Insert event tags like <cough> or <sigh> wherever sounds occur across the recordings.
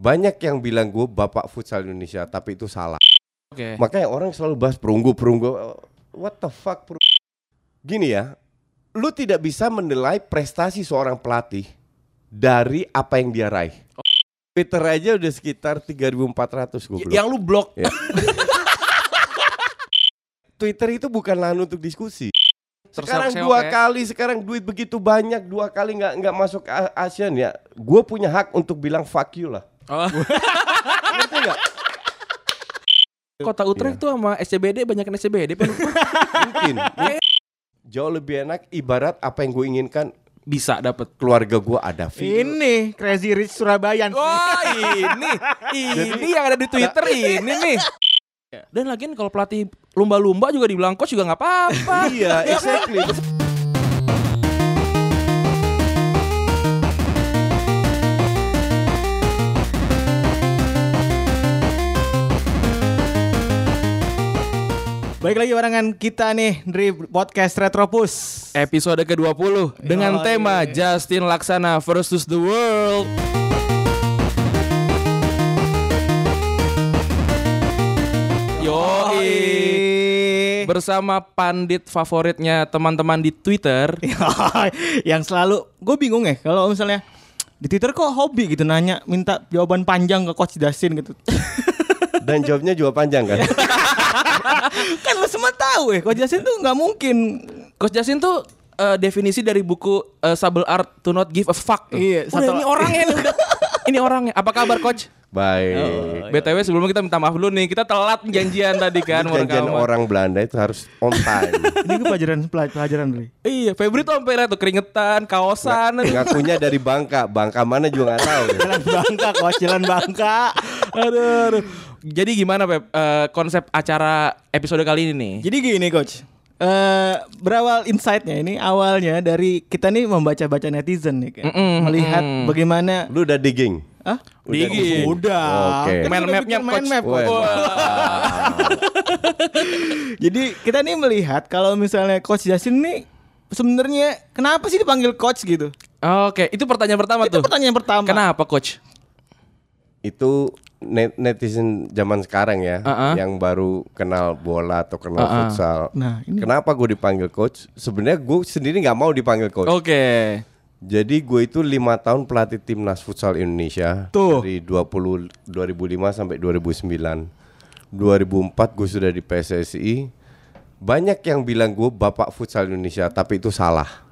Banyak yang bilang gue bapak futsal Indonesia, tapi itu salah. Oke. Makanya orang selalu bahas perunggu, perunggu. What the fuck, perunggu? Gini ya, lu tidak bisa menilai prestasi seorang pelatih dari apa yang dia raih. Twitter aja udah sekitar 3.400 gue. Yang lu blok. Ya. <laughs> Twitter itu bukan lahan untuk diskusi. Sekarang dua ya. kali, sekarang duit begitu banyak, dua kali nggak nggak masuk ASEAN ya. Gue punya hak untuk bilang fuck you lah. Oh. <laughs> Ngerti nggak? Kota Utrecht Iya. tuh sama SCBD banyak yang SCBD Pak. <laughs> Mungkin. Jauh lebih enak ibarat apa yang gue inginkan bisa dapet. keluarga gue ada video. Ini Crazy Rich Surabaya. Oh ini ini yang ada di Twitter ini nih. <laughs> Dan lagian kalau pelatih lumba-lumba juga dibilang coach juga nggak apa-apa. Iya, exactly. Baik lagi barengan kita nih dari podcast Retropus. Episode ke-20 dengan Oh, tema iya. Justin Laksana versus the world. Yoi. Bersama pandit favoritnya teman-teman di Twitter. yang selalu gue bingung ya kalau misalnya di Twitter kok hobi gitu nanya minta jawaban panjang ke Coach Justin gitu. <laughs> Dan jawabnya juga panjang kan? <laughs> kan lu semua tahu ya Coach Justin tuh nggak mungkin Coach Justin tuh eh, definisi dari buku eh, Sable Art to Not Give a Fuck. tuh. Iya, Udah, satu- ini orangnya nih udah. <laughs> Ini orangnya. Apa kabar coach? Baik. BTW sebelumnya kita minta maaf dulu nih. Kita telat janjian tadi kan Janjian orang Belanda itu harus on time. <laughs> ini pelajaran pelaj- pelajaran dulu. Iya, Febri tuh sampai tuh keringetan, kaosan. Ngakunya dari Bangka, Bangka mana juga nggak tahu. Jalan Bangka, Jalan Bangka. aduh, aduh. Jadi gimana Pep eh, konsep acara episode kali ini nih? Jadi gini Coach. Eh berawal insight-nya ini awalnya dari kita nih membaca-baca netizen nih kan. Mm-mm, Melihat mm-mm. bagaimana Lu udah digging? Hah? Udah Digging. Udah. Oke. Kan Mind udah map-nya, Coach. map. Coach. <laughs> Jadi kita nih melihat kalau misalnya Coach Justin nih sebenarnya kenapa sih dipanggil coach gitu? Oke, itu pertanyaan pertama Itu tuh. pertanyaan pertama. Kenapa coach? Itu net- netizen zaman sekarang ya, Uh-uh. yang baru kenal bola atau kenal Uh-uh. futsal. Nah, ini Kenapa gue dipanggil coach? Sebenarnya gue sendiri nggak mau dipanggil coach. Oke. Jadi gue itu lima tahun pelatih timnas futsal Indonesia Tuh. dari 20 2005 sampai 2009. 2004 gue sudah di PSSI. Banyak yang bilang gue bapak futsal Indonesia, tapi itu salah.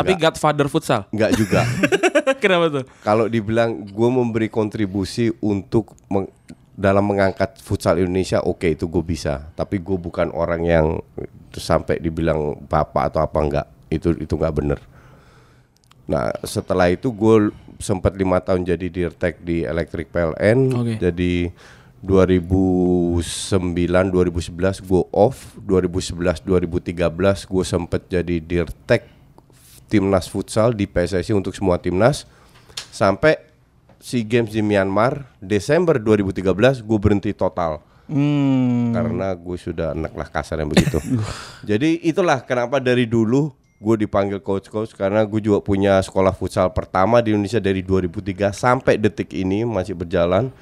Tapi Godfather futsal. Nggak juga. <laughs> Kenapa tuh? Kalau dibilang gue memberi kontribusi untuk meng- dalam mengangkat futsal Indonesia, oke itu gue bisa. Tapi gue bukan orang yang sampai dibilang bapak atau apa enggak. Itu itu nggak bener. Nah setelah itu gue sempat lima tahun jadi dirtek di Electric PLN. Oke. Jadi 2009 2011 gue off. 2011 2013 gue sempat jadi dirtek timnas futsal di PSSI untuk semua timnas sampai SEA Games di Myanmar Desember 2013 gue berhenti total hmm, karena gue sudah enak lah kasarnya begitu. <laughs> Jadi itulah kenapa dari dulu gue dipanggil coach-coach karena gue juga punya sekolah futsal pertama di Indonesia dari 2003 sampai detik ini masih berjalan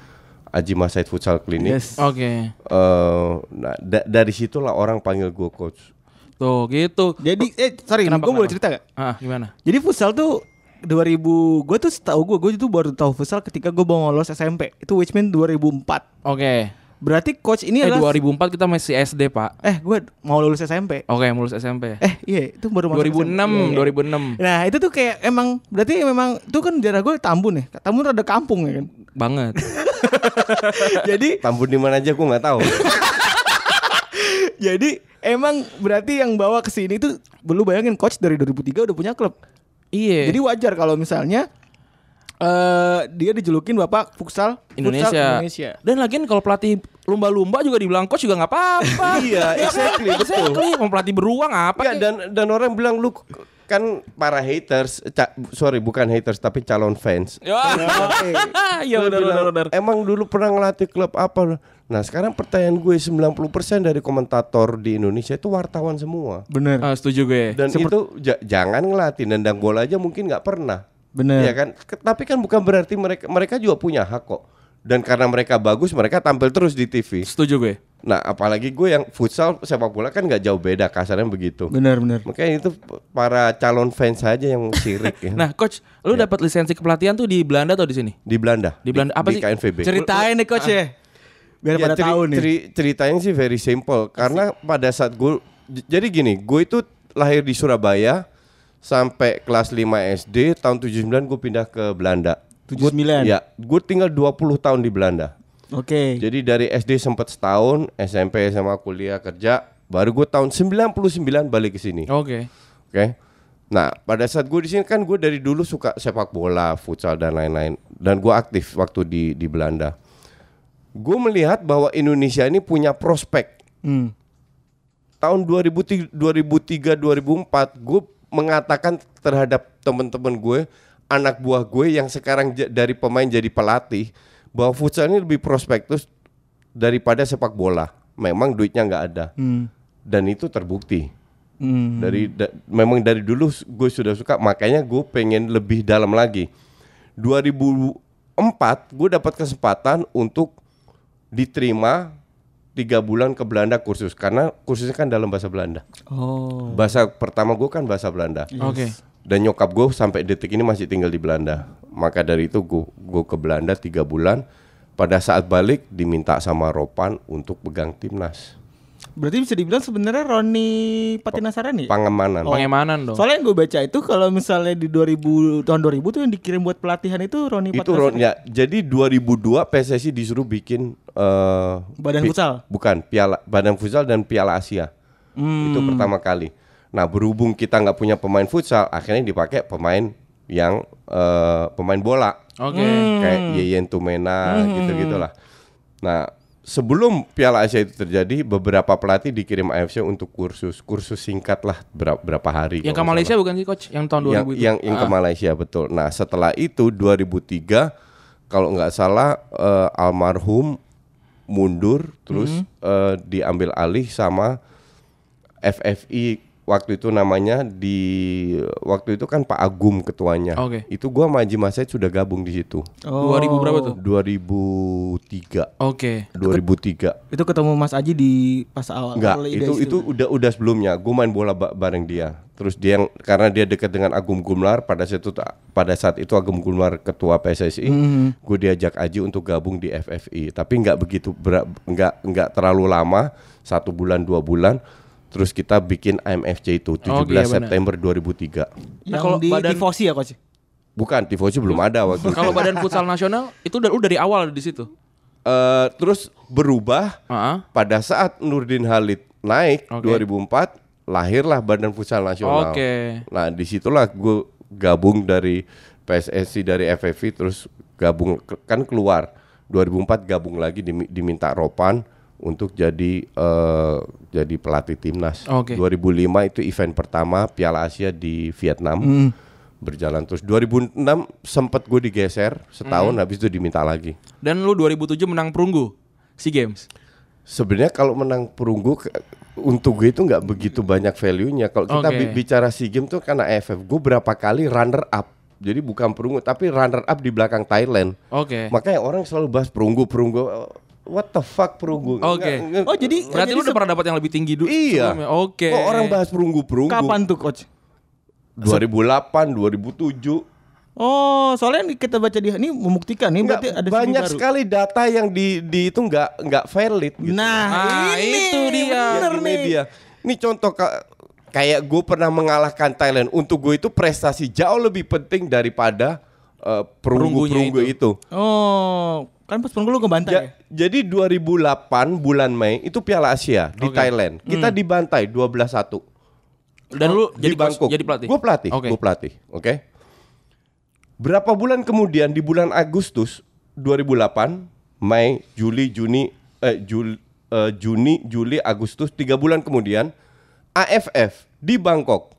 Aji Masaid Futsal Clinic. yes. Oke. Eh, nah da- dari situlah orang panggil gue coach. Tuh gitu. Jadi eh sorry, Kenapa, gue boleh cerita gak? Ah, gimana? Jadi futsal tuh 2000 gue tuh setahu gue gue itu baru tahu futsal ketika gue mau lolos SMP itu which mean 2004 Oke. berarti coach ini Eh adalah 2004 kita masih SD, Pak. eh gue mau lulus SMP Oke, mulus SMP. eh iya itu baru masuk 2006, SMP. Iya, iya. 2006. nah itu tuh kayak emang berarti memang itu kan daerah gue Tambun ya Tambun ada kampung ya kan Banget. <laughs> jadi Tambun di mana aja gue nggak tahu. <laughs> jadi emang berarti yang bawa ke sini tuh belum bayangin coach dari 2003 udah punya klub iya. jadi wajar kalau misalnya eh dia dijulukin bapak futsal Indonesia. futsal Indonesia Dan lagian kalau pelatih lumba-lumba juga dibilang coach juga nggak apa-apa. <laughs> Iya, exactly, betul. Exactly. Mau pelatih beruang apa? Ya, kek? dan dan orang bilang lu kan para haters, ca- sorry bukan haters tapi calon fans. <laughs> Ya, ya benar bilang, benar benar. Emang dulu pernah ngelatih klub apa? Nah sekarang pertanyaan gue 90% dari komentator di Indonesia itu wartawan semua. bener Ah, setuju gue. Dan itu ja- jangan ngelatih nendang bola aja mungkin nggak pernah. bener Ya kan? Tapi kan bukan berarti mereka mereka juga punya hak kok. Dan karena mereka bagus, mereka tampil terus di TV. Setuju gue. Nah, apalagi gue yang futsal sepak bola kan nggak jauh beda kasarnya begitu. Benar benar. Makanya itu para calon fans saja yang sirik ya. <laughs> Nah, coach, lu Ya. dapat lisensi kepelatihan tuh di Belanda atau di sini? di Belanda. Di Belanda, apa di sih? KNVB. Ceritain nih coach ya. Biar Ya, pada ceri- tahu nih. ceri- ceritanya sih very simple karena pada saat gue jadi gini, gue itu lahir di Surabaya sampai kelas 5 SD, tahun 79 gue pindah ke Belanda. 79. Ya, gue tinggal 20 tahun di Belanda. Oke. Jadi dari SD sempat setahun, SMP sama kuliah kerja, baru gue tahun 99 balik ke sini. Oke. Oke. Nah, pada saat gue di sini kan gue dari dulu suka sepak bola, futsal dan lain-lain, dan gue aktif waktu di di Belanda. Gue melihat bahwa Indonesia ini punya prospek. Hmm. Tahun 2003, 2003 2004, gue mengatakan terhadap teman-teman gue, anak buah gue yang sekarang dari pemain jadi pelatih, bahwa futsal ini lebih prospektus daripada sepak bola. Memang duitnya nggak ada, Hmm. dan itu terbukti Hmm. dari da- memang dari dulu gue sudah suka makanya gue pengen lebih dalam lagi 2004 gue dapat kesempatan untuk diterima tiga bulan ke Belanda kursus karena kursusnya kan dalam bahasa Belanda Oh. bahasa pertama gue kan bahasa Belanda Oke. dan nyokap gue sampai detik ini masih tinggal di Belanda maka dari itu gue gue ke Belanda tiga bulan pada saat balik diminta sama Ropan untuk pegang timnas Berarti bisa dibilang sebenarnya Roni Patinasarani. ya? pengemanan Pengemanan dong. Soalnya yang gue baca itu kalau misalnya di 2000 tahun 2000 tuh yang dikirim buat pelatihan itu Roni Itu Ron, Patinasarani. ya. Jadi 2002 PSSI disuruh bikin eh Badan pi- futsal? Bukan, Piala Badan Futsal dan Piala Asia. Hmm. Itu pertama kali. Nah, berhubung kita nggak punya pemain futsal, akhirnya dipakai pemain yang eh pemain bola. Oke. Hmm. Kayak Yeyen Tumena gitu-gitulah. Nah, sebelum Piala Asia itu terjadi, beberapa pelatih dikirim AFC untuk kursus. Kursus singkat lah berapa, berapa hari. Yang ke Malaysia bukan sih coach? Yang tahun 2000 yang, itu. yang, yang ke Ah. Malaysia betul. Nah setelah itu 2003 kalau nggak salah eh, almarhum mundur terus Hmm. eh, diambil alih sama FFI waktu itu namanya di waktu itu kan Pak Agum ketuanya. Oke. Itu gua sama Haji Masaid sudah gabung di situ. Oh. 2000 berapa tuh? 2003. Oke. 2003. Itu ketemu Mas Aji di pas awal. Enggak, itu ide itu udah udah sebelumnya. Gue main bola ba- bareng dia. Terus dia yang karena dia dekat dengan Agum Gumelar pada saat itu pada saat itu Agum Gumelar ketua PSSI, gue diajak Aji untuk gabung di FFI. Tapi nggak begitu nggak nggak terlalu lama, satu bulan dua bulan. Terus kita bikin AMFC itu 17 Oke, iya. September 2003. Yang Nah, kalau di badan- tifosi ya coach? Bukan, tifosi belum ada waktu itu. Kalau Badan Futsal Nasional itu udah dari awal di situ. Eh, terus berubah Heeh. pada saat Nurdin Halid naik Oke. 2004 lahirlah Badan Futsal Nasional. Oke. Nah di situlah gue gabung dari PSSI dari FFV terus gabung kan keluar 2004 gabung lagi dimi- diminta Ropan untuk jadi eh, jadi pelatih timnas. Oke. 2005 itu event pertama Piala Asia di Vietnam berjalan terus 2006 sempat gue digeser setahun habis itu diminta lagi. Dan lu 2007 menang perunggu SEA Games. Sebenarnya kalau menang perunggu untuk gue itu nggak begitu banyak value-nya. Kalau kita bi- bicara SEA Games tuh karena AFF, gue berapa kali runner up. Jadi bukan perunggu tapi runner up di belakang Thailand. Oke. Makanya orang selalu bahas perunggu, perunggu. What the fuck perunggu? Oke. Nggak- Oh jadi Berarti lu udah pernah dapat yang lebih tinggi dulu. Iya. Oke. Kok orang bahas perunggu, perunggu? kapan tuh coach? 2008, 2007. Oh, soalnya yang kita baca di ini membuktikan nih berarti ada banyak baru. sekali data yang di, di itu nggak nggak valid. Gitu. Nah, Ah, ini itu dia. bener Yang ini nih. dia. Ini contoh ka- kayak gue pernah mengalahkan Thailand. Untuk gue itu prestasi jauh lebih penting daripada eh, perunggu-perunggu Perunggunya itu. Oh, kan pas perunggu lu ngebantai ya? Ja- jadi 2008 bulan Mei itu Piala Asia di Oke. Thailand. Kita Hmm. dibantai 12-1. Dan lu di jadi Bangkok. jadi pelatih. Gue pelatih, Oke. gue pelatih, oke. Berapa bulan kemudian di bulan Agustus 2008, Mei, Juli, Juni, eh, Juli, eh, Juni, Juli, Agustus, tiga bulan kemudian AFF di Bangkok,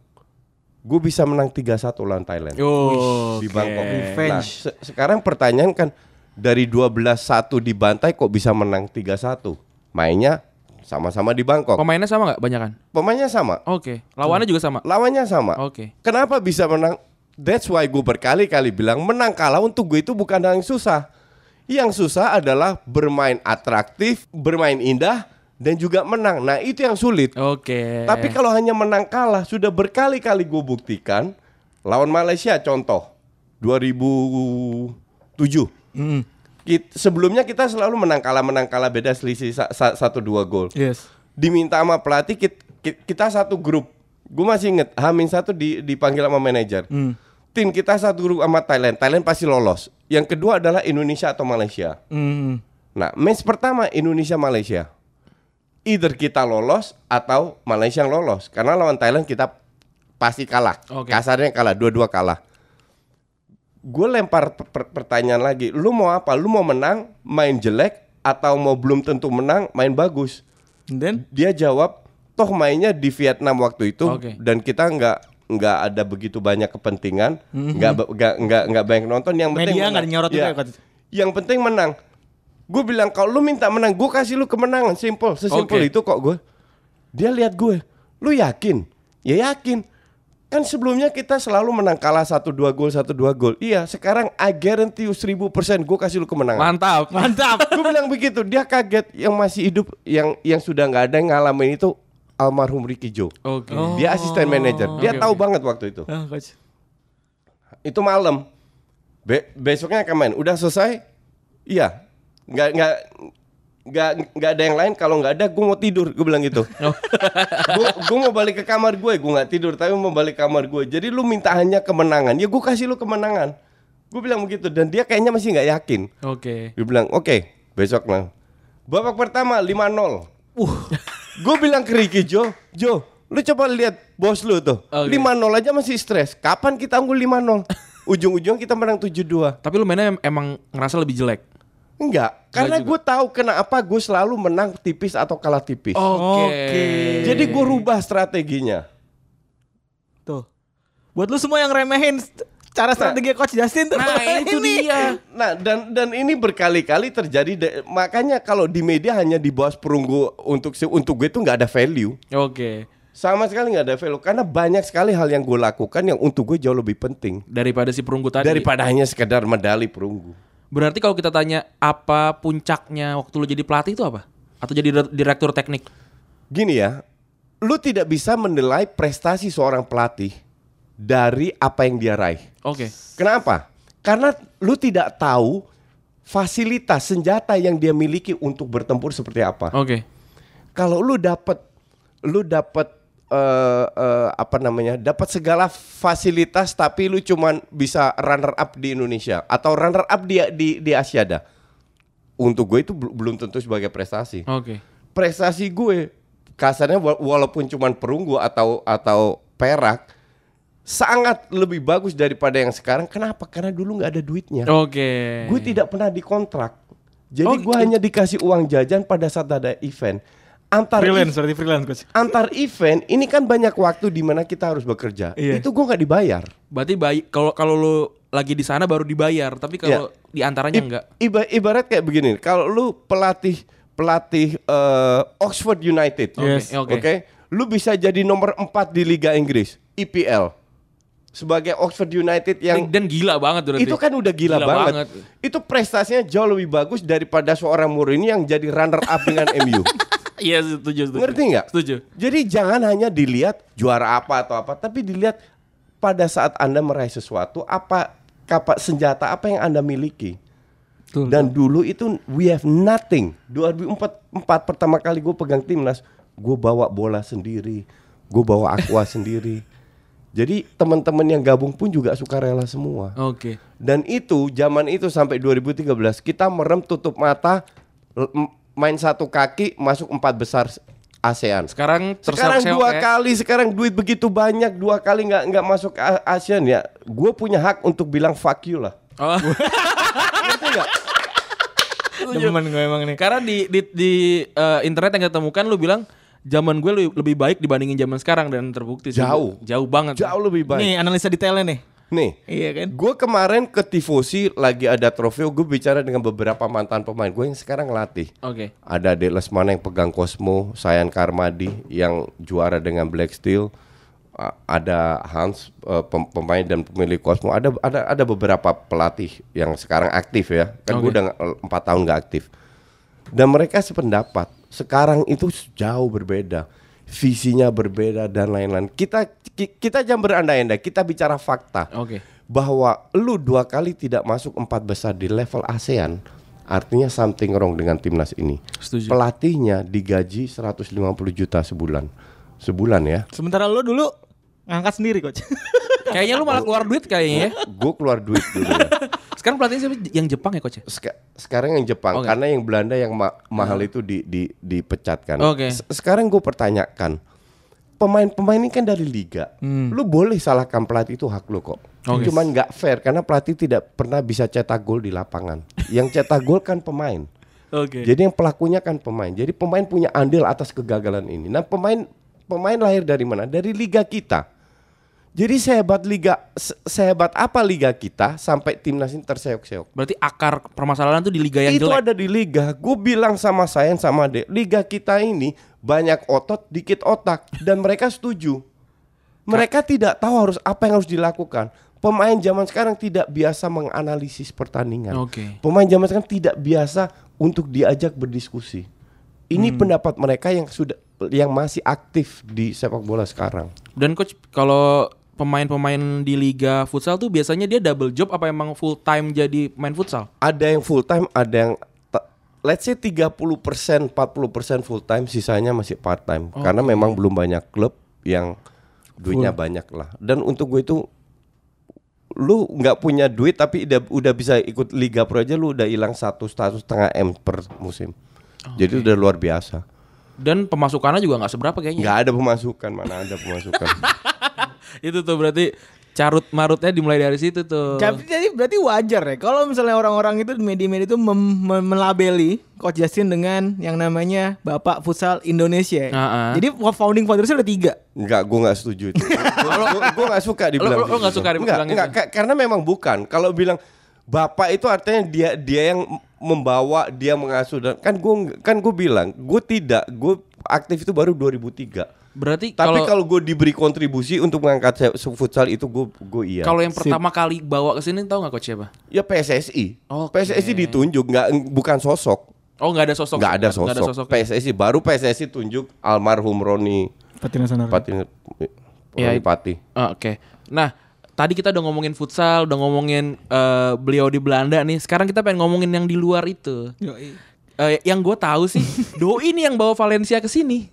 gue bisa menang 3-1 lawan Thailand Oh, di Bangkok. Nah, se- sekarang pertanyaan kan dari 12-1 dibantai kok bisa menang 3-1? Mainnya sama-sama di Bangkok. Pemainnya sama nggak banyak kan? Pemainnya sama, Oke. Lawannya juga sama. lawannya sama. Oke. Kenapa bisa menang? That's why gue berkali-kali bilang menang kalah untuk gue itu bukan hal yang susah. Yang susah adalah bermain atraktif, bermain indah, dan juga menang. Nah itu yang sulit. Oke. Tapi kalau hanya menang kalah sudah berkali-kali gue buktikan lawan Malaysia contoh 2007. Kit- sebelumnya kita selalu menang kalah menang kalah beda selisih sa- sa- satu dua gol. Yes. Diminta sama pelatih kit- kit- kita satu grup. Gue masih inget Hamin satu di, dipanggil sama manajer. Tim kita satu grup sama Thailand. Thailand pasti lolos. Yang kedua adalah Indonesia atau Malaysia. Hmm. Nah, match pertama Indonesia Malaysia. Either kita lolos atau Malaysia yang lolos. Karena lawan Thailand kita pasti kalah. Oke. Kasarnya kalah, dua-dua kalah. Gue lempar per- per- pertanyaan lagi. Lu mau apa? Lu mau menang, main jelek atau mau belum tentu menang, main bagus? And then Dia jawab, toh mainnya di Vietnam waktu itu Oke. dan kita nggak nggak ada begitu banyak kepentingan, nggak be- nggak nggak nggak banyak nonton. Yang penting Media nggak nyorot juga Iya. ya, Coach? Yang penting menang. Gue bilang kalau lu minta menang, gue kasih lu kemenangan, simple, sesimpel Oke. itu kok gue. Dia lihat gue, lu yakin? Ya yakin. Kan sebelumnya kita selalu menang kalah satu dua gol satu dua gol. Iya, sekarang I guarantee you seribu persen gue kasih lu kemenangan. Mantap. mantap. <laughs> gue bilang begitu, dia kaget yang masih hidup yang yang sudah nggak ada yang ngalamin itu almarhum Ricky Joe. Oke. Dia asisten manajer. Dia Oke, tahu oke. banget waktu itu. Ah, coach. Itu malam. Be- besoknya akan main. Udah selesai? Iya. Nggak nggak nggak nggak ada yang lain. Kalau nggak ada, gue mau tidur. Gue bilang gitu. <laughs> gue gue mau balik ke kamar gue. Gue nggak tidur, tapi mau balik ke kamar gue. Jadi lu minta hanya kemenangan. Ya gue kasih lu kemenangan. Gue bilang begitu. Dan dia kayaknya masih nggak yakin. Oke. Dia bilang, oke, besok lah. Babak pertama 5-0. Uh. gue bilang ke Ricky Jo, Jo, lu coba lihat bos lu tuh. Oke. 5-0 aja masih stres. Kapan kita unggul 5-0? Ujung-ujung kita menang 7-2. Tapi lu mainnya em- emang ngerasa lebih jelek. Enggak, karena gue tahu kenapa gue selalu menang tipis atau kalah tipis. Oke. Oke. Jadi gue rubah strateginya. Tuh. Buat lu semua yang remehin cara strategi Coach Justin tuh. Nah, <laughs> itu dia. Nah, dan dan ini berkali-kali terjadi. de- makanya kalau di media hanya dibahas perunggu untuk si- untuk gue itu nggak ada value. Oke. Sama sekali nggak ada value karena banyak sekali hal yang gue lakukan yang untuk gue jauh lebih penting Daripada si perunggu tadi. daripada hanya sekedar medali perunggu. Berarti kalau kita tanya apa puncaknya waktu lu jadi pelatih itu apa? Atau jadi dir- direktur teknik? Gini ya, lu tidak bisa menilai prestasi seorang pelatih dari apa yang dia raih. Oke. Kenapa? Karena lu tidak tahu fasilitas senjata yang dia miliki untuk bertempur seperti apa. Oke. Kalau lu dapat lu dapat eh, eh, apa namanya? dapat segala fasilitas tapi lu cuman bisa runner up di Indonesia atau runner up di di di Asiada. Untuk gue itu bel- belum tentu sebagai prestasi. Oke. Prestasi gue kasarnya wa- walaupun cuman perunggu atau atau perak sangat lebih bagus daripada yang sekarang. Kenapa? Karena dulu nggak ada duitnya. Oke. Gue tidak pernah dikontrak. Jadi Oh, gue hanya dikasih uang jajan pada saat ada event. Antar freelance berarti freelance Coach. antar event ini kan banyak waktu di mana kita harus bekerja. Iya. Itu gue nggak dibayar. Berarti bayi kalau kalau lu lagi di sana baru dibayar, tapi kalau di antaranya I- enggak. iba- ibarat kayak begini. Kalau lu pelatih pelatih eh, Oxford United, Oke, Yes. oke. lu bisa jadi nomor 4 di Liga Inggris, IPL. Sebagai Oxford United yang Dan gila banget berarti. itu kan udah gila, Gila banget. banget. Itu prestasinya jauh lebih bagus daripada seorang Mourinho yang jadi runner up dengan MU. <laughs> Iya, setuju, setuju. Ngerti nggak? Setuju. Jadi jangan hanya dilihat juara apa atau apa, tapi dilihat pada saat Anda meraih sesuatu apa kapa senjata apa yang Anda miliki. Dan dulu itu we have nothing. 2004 empat pertama kali gue pegang timnas, gue bawa bola sendiri, gue bawa aqua <laughs> sendiri. Jadi teman-teman yang gabung pun juga suka rela semua. Oke. Dan itu zaman itu sampai 2013 kita merem tutup mata main satu kaki masuk empat besar ASEAN. Sekarang Sekarang dua ya. kali, sekarang duit begitu banyak dua kali nggak nggak masuk ASEAN ya. Gue punya hak untuk bilang fuck you lah. Oh. Demen gue emang nih. Karena di di, di eh, internet yang kita temukan lu bilang zaman gue lebih, baik dibandingin zaman sekarang dan terbukti sih. Jauh. Jauh banget. Jauh lebih baik. Nih analisa detailnya nih. Nih, Iya kan? gue kemarin ke Tifosi lagi ada trofeo. Gue bicara dengan beberapa mantan pemain gue yang sekarang ngelatih. Oke. Ada Ade Lesmana yang pegang Cosmo, Sayan Karmadi yang juara dengan Black Steel, ada Hans pem- pemain dan pemilik Cosmo ada ada ada beberapa pelatih yang sekarang aktif ya kan gue Oke. udah empat tahun nggak aktif dan mereka sependapat sekarang itu jauh berbeda visinya berbeda dan lain-lain. Kita ki- kita jangan berandai-andai. Kita bicara fakta. Oke. bahwa lu dua kali tidak masuk empat besar di level ASEAN artinya something wrong dengan timnas ini. Setuju. pelatihnya digaji 150 juta sebulan. Sebulan ya. Sementara lo dulu ngangkat sendiri coach. <laughs> Kayaknya lu malah keluar duit kayaknya ya. gue keluar duit dulu ya. <laughs> Sekarang pelatihnya siapa? Yang Jepang ya coach ya? Seka- sekarang yang Jepang Oke. karena yang Belanda yang ma- mahal itu di, di dipecatkan. Oke. Se- Sekarang gue pertanyakan pemain-pemain ini kan dari liga. Lu boleh salahkan pelatih itu hak lu kok. Oke. Cuman nggak fair karena pelatih tidak pernah bisa cetak gol di lapangan. <laughs> yang cetak gol kan pemain. Oke. Jadi yang pelakunya kan pemain. Jadi pemain punya andil atas kegagalan ini. Nah pemain pemain lahir dari mana? Dari liga kita. Jadi sehebat liga se- sehebat apa liga kita sampai timnas ini terseok-seok. Berarti akar permasalahan tuh di liga yang Itu jelek. ada di liga. Gue bilang sama saya sama Dek, liga kita ini banyak otot, dikit otak dan mereka setuju. Mereka tidak tahu harus apa yang harus dilakukan. Pemain zaman sekarang tidak biasa menganalisis pertandingan. Oke. Pemain zaman sekarang tidak biasa untuk diajak berdiskusi. Ini pendapat mereka yang sudah yang masih aktif di sepak bola sekarang. Dan coach kalau pemain-pemain di liga futsal tuh biasanya dia double job apa emang full time jadi main futsal? Ada yang full time, ada yang let's say 30%, 40% full time, sisanya masih part time. Karena memang belum banyak klub yang duitnya banyak lah. Dan untuk gue itu lu nggak punya duit tapi udah udah bisa ikut liga pro aja lu udah hilang satu satu setengah m per musim. Jadi udah luar biasa. Dan pemasukannya juga nggak seberapa kayaknya. Nggak ada pemasukan, mana ada pemasukan. <laughs> Itu tuh berarti carut marutnya dimulai dari situ tuh. Tapi jadi berarti wajar ya kalau misalnya orang-orang itu di media-media itu mem- mem- melabeli Coach Justin dengan yang namanya Bapak Futsal Indonesia. Ah. Jadi founding fathersnya ada tiga. Enggak, gue nggak setuju itu. <laughs> gue nggak suka dibilang. Lo- lo- lo nggak gitu. suka dibilang Nggak, gitu? nggak, ka- karena memang bukan. Kalau bilang bapak itu artinya dia dia yang membawa, dia mengasuh dan kan gue kan gue bilang, gue tidak, gue aktif itu baru 2003. Berarti Tapi kalau gue diberi kontribusi untuk mengangkat futsal itu gue gue iya. kalau yang pertama kali bawa ke sini tahu nggak coach siapa? ya PSSI, Oke. PSSI ditunjuk nggak bukan sosok, Oh nggak ada sosok. nggak ada Nggak ada sosok. sosok. ya? PSSI baru PSSI tunjuk almarhum Roni Patina Sonora. Pati, Iya, Roni Pati. Ah, Oke. Nah, tadi kita udah ngomongin futsal, udah ngomongin eh, beliau di Belanda nih. Sekarang kita pengen ngomongin yang di luar itu. Yoi. Eh, yang gue tahu sih, <laughs> Doi ini yang bawa Valencia ke sini.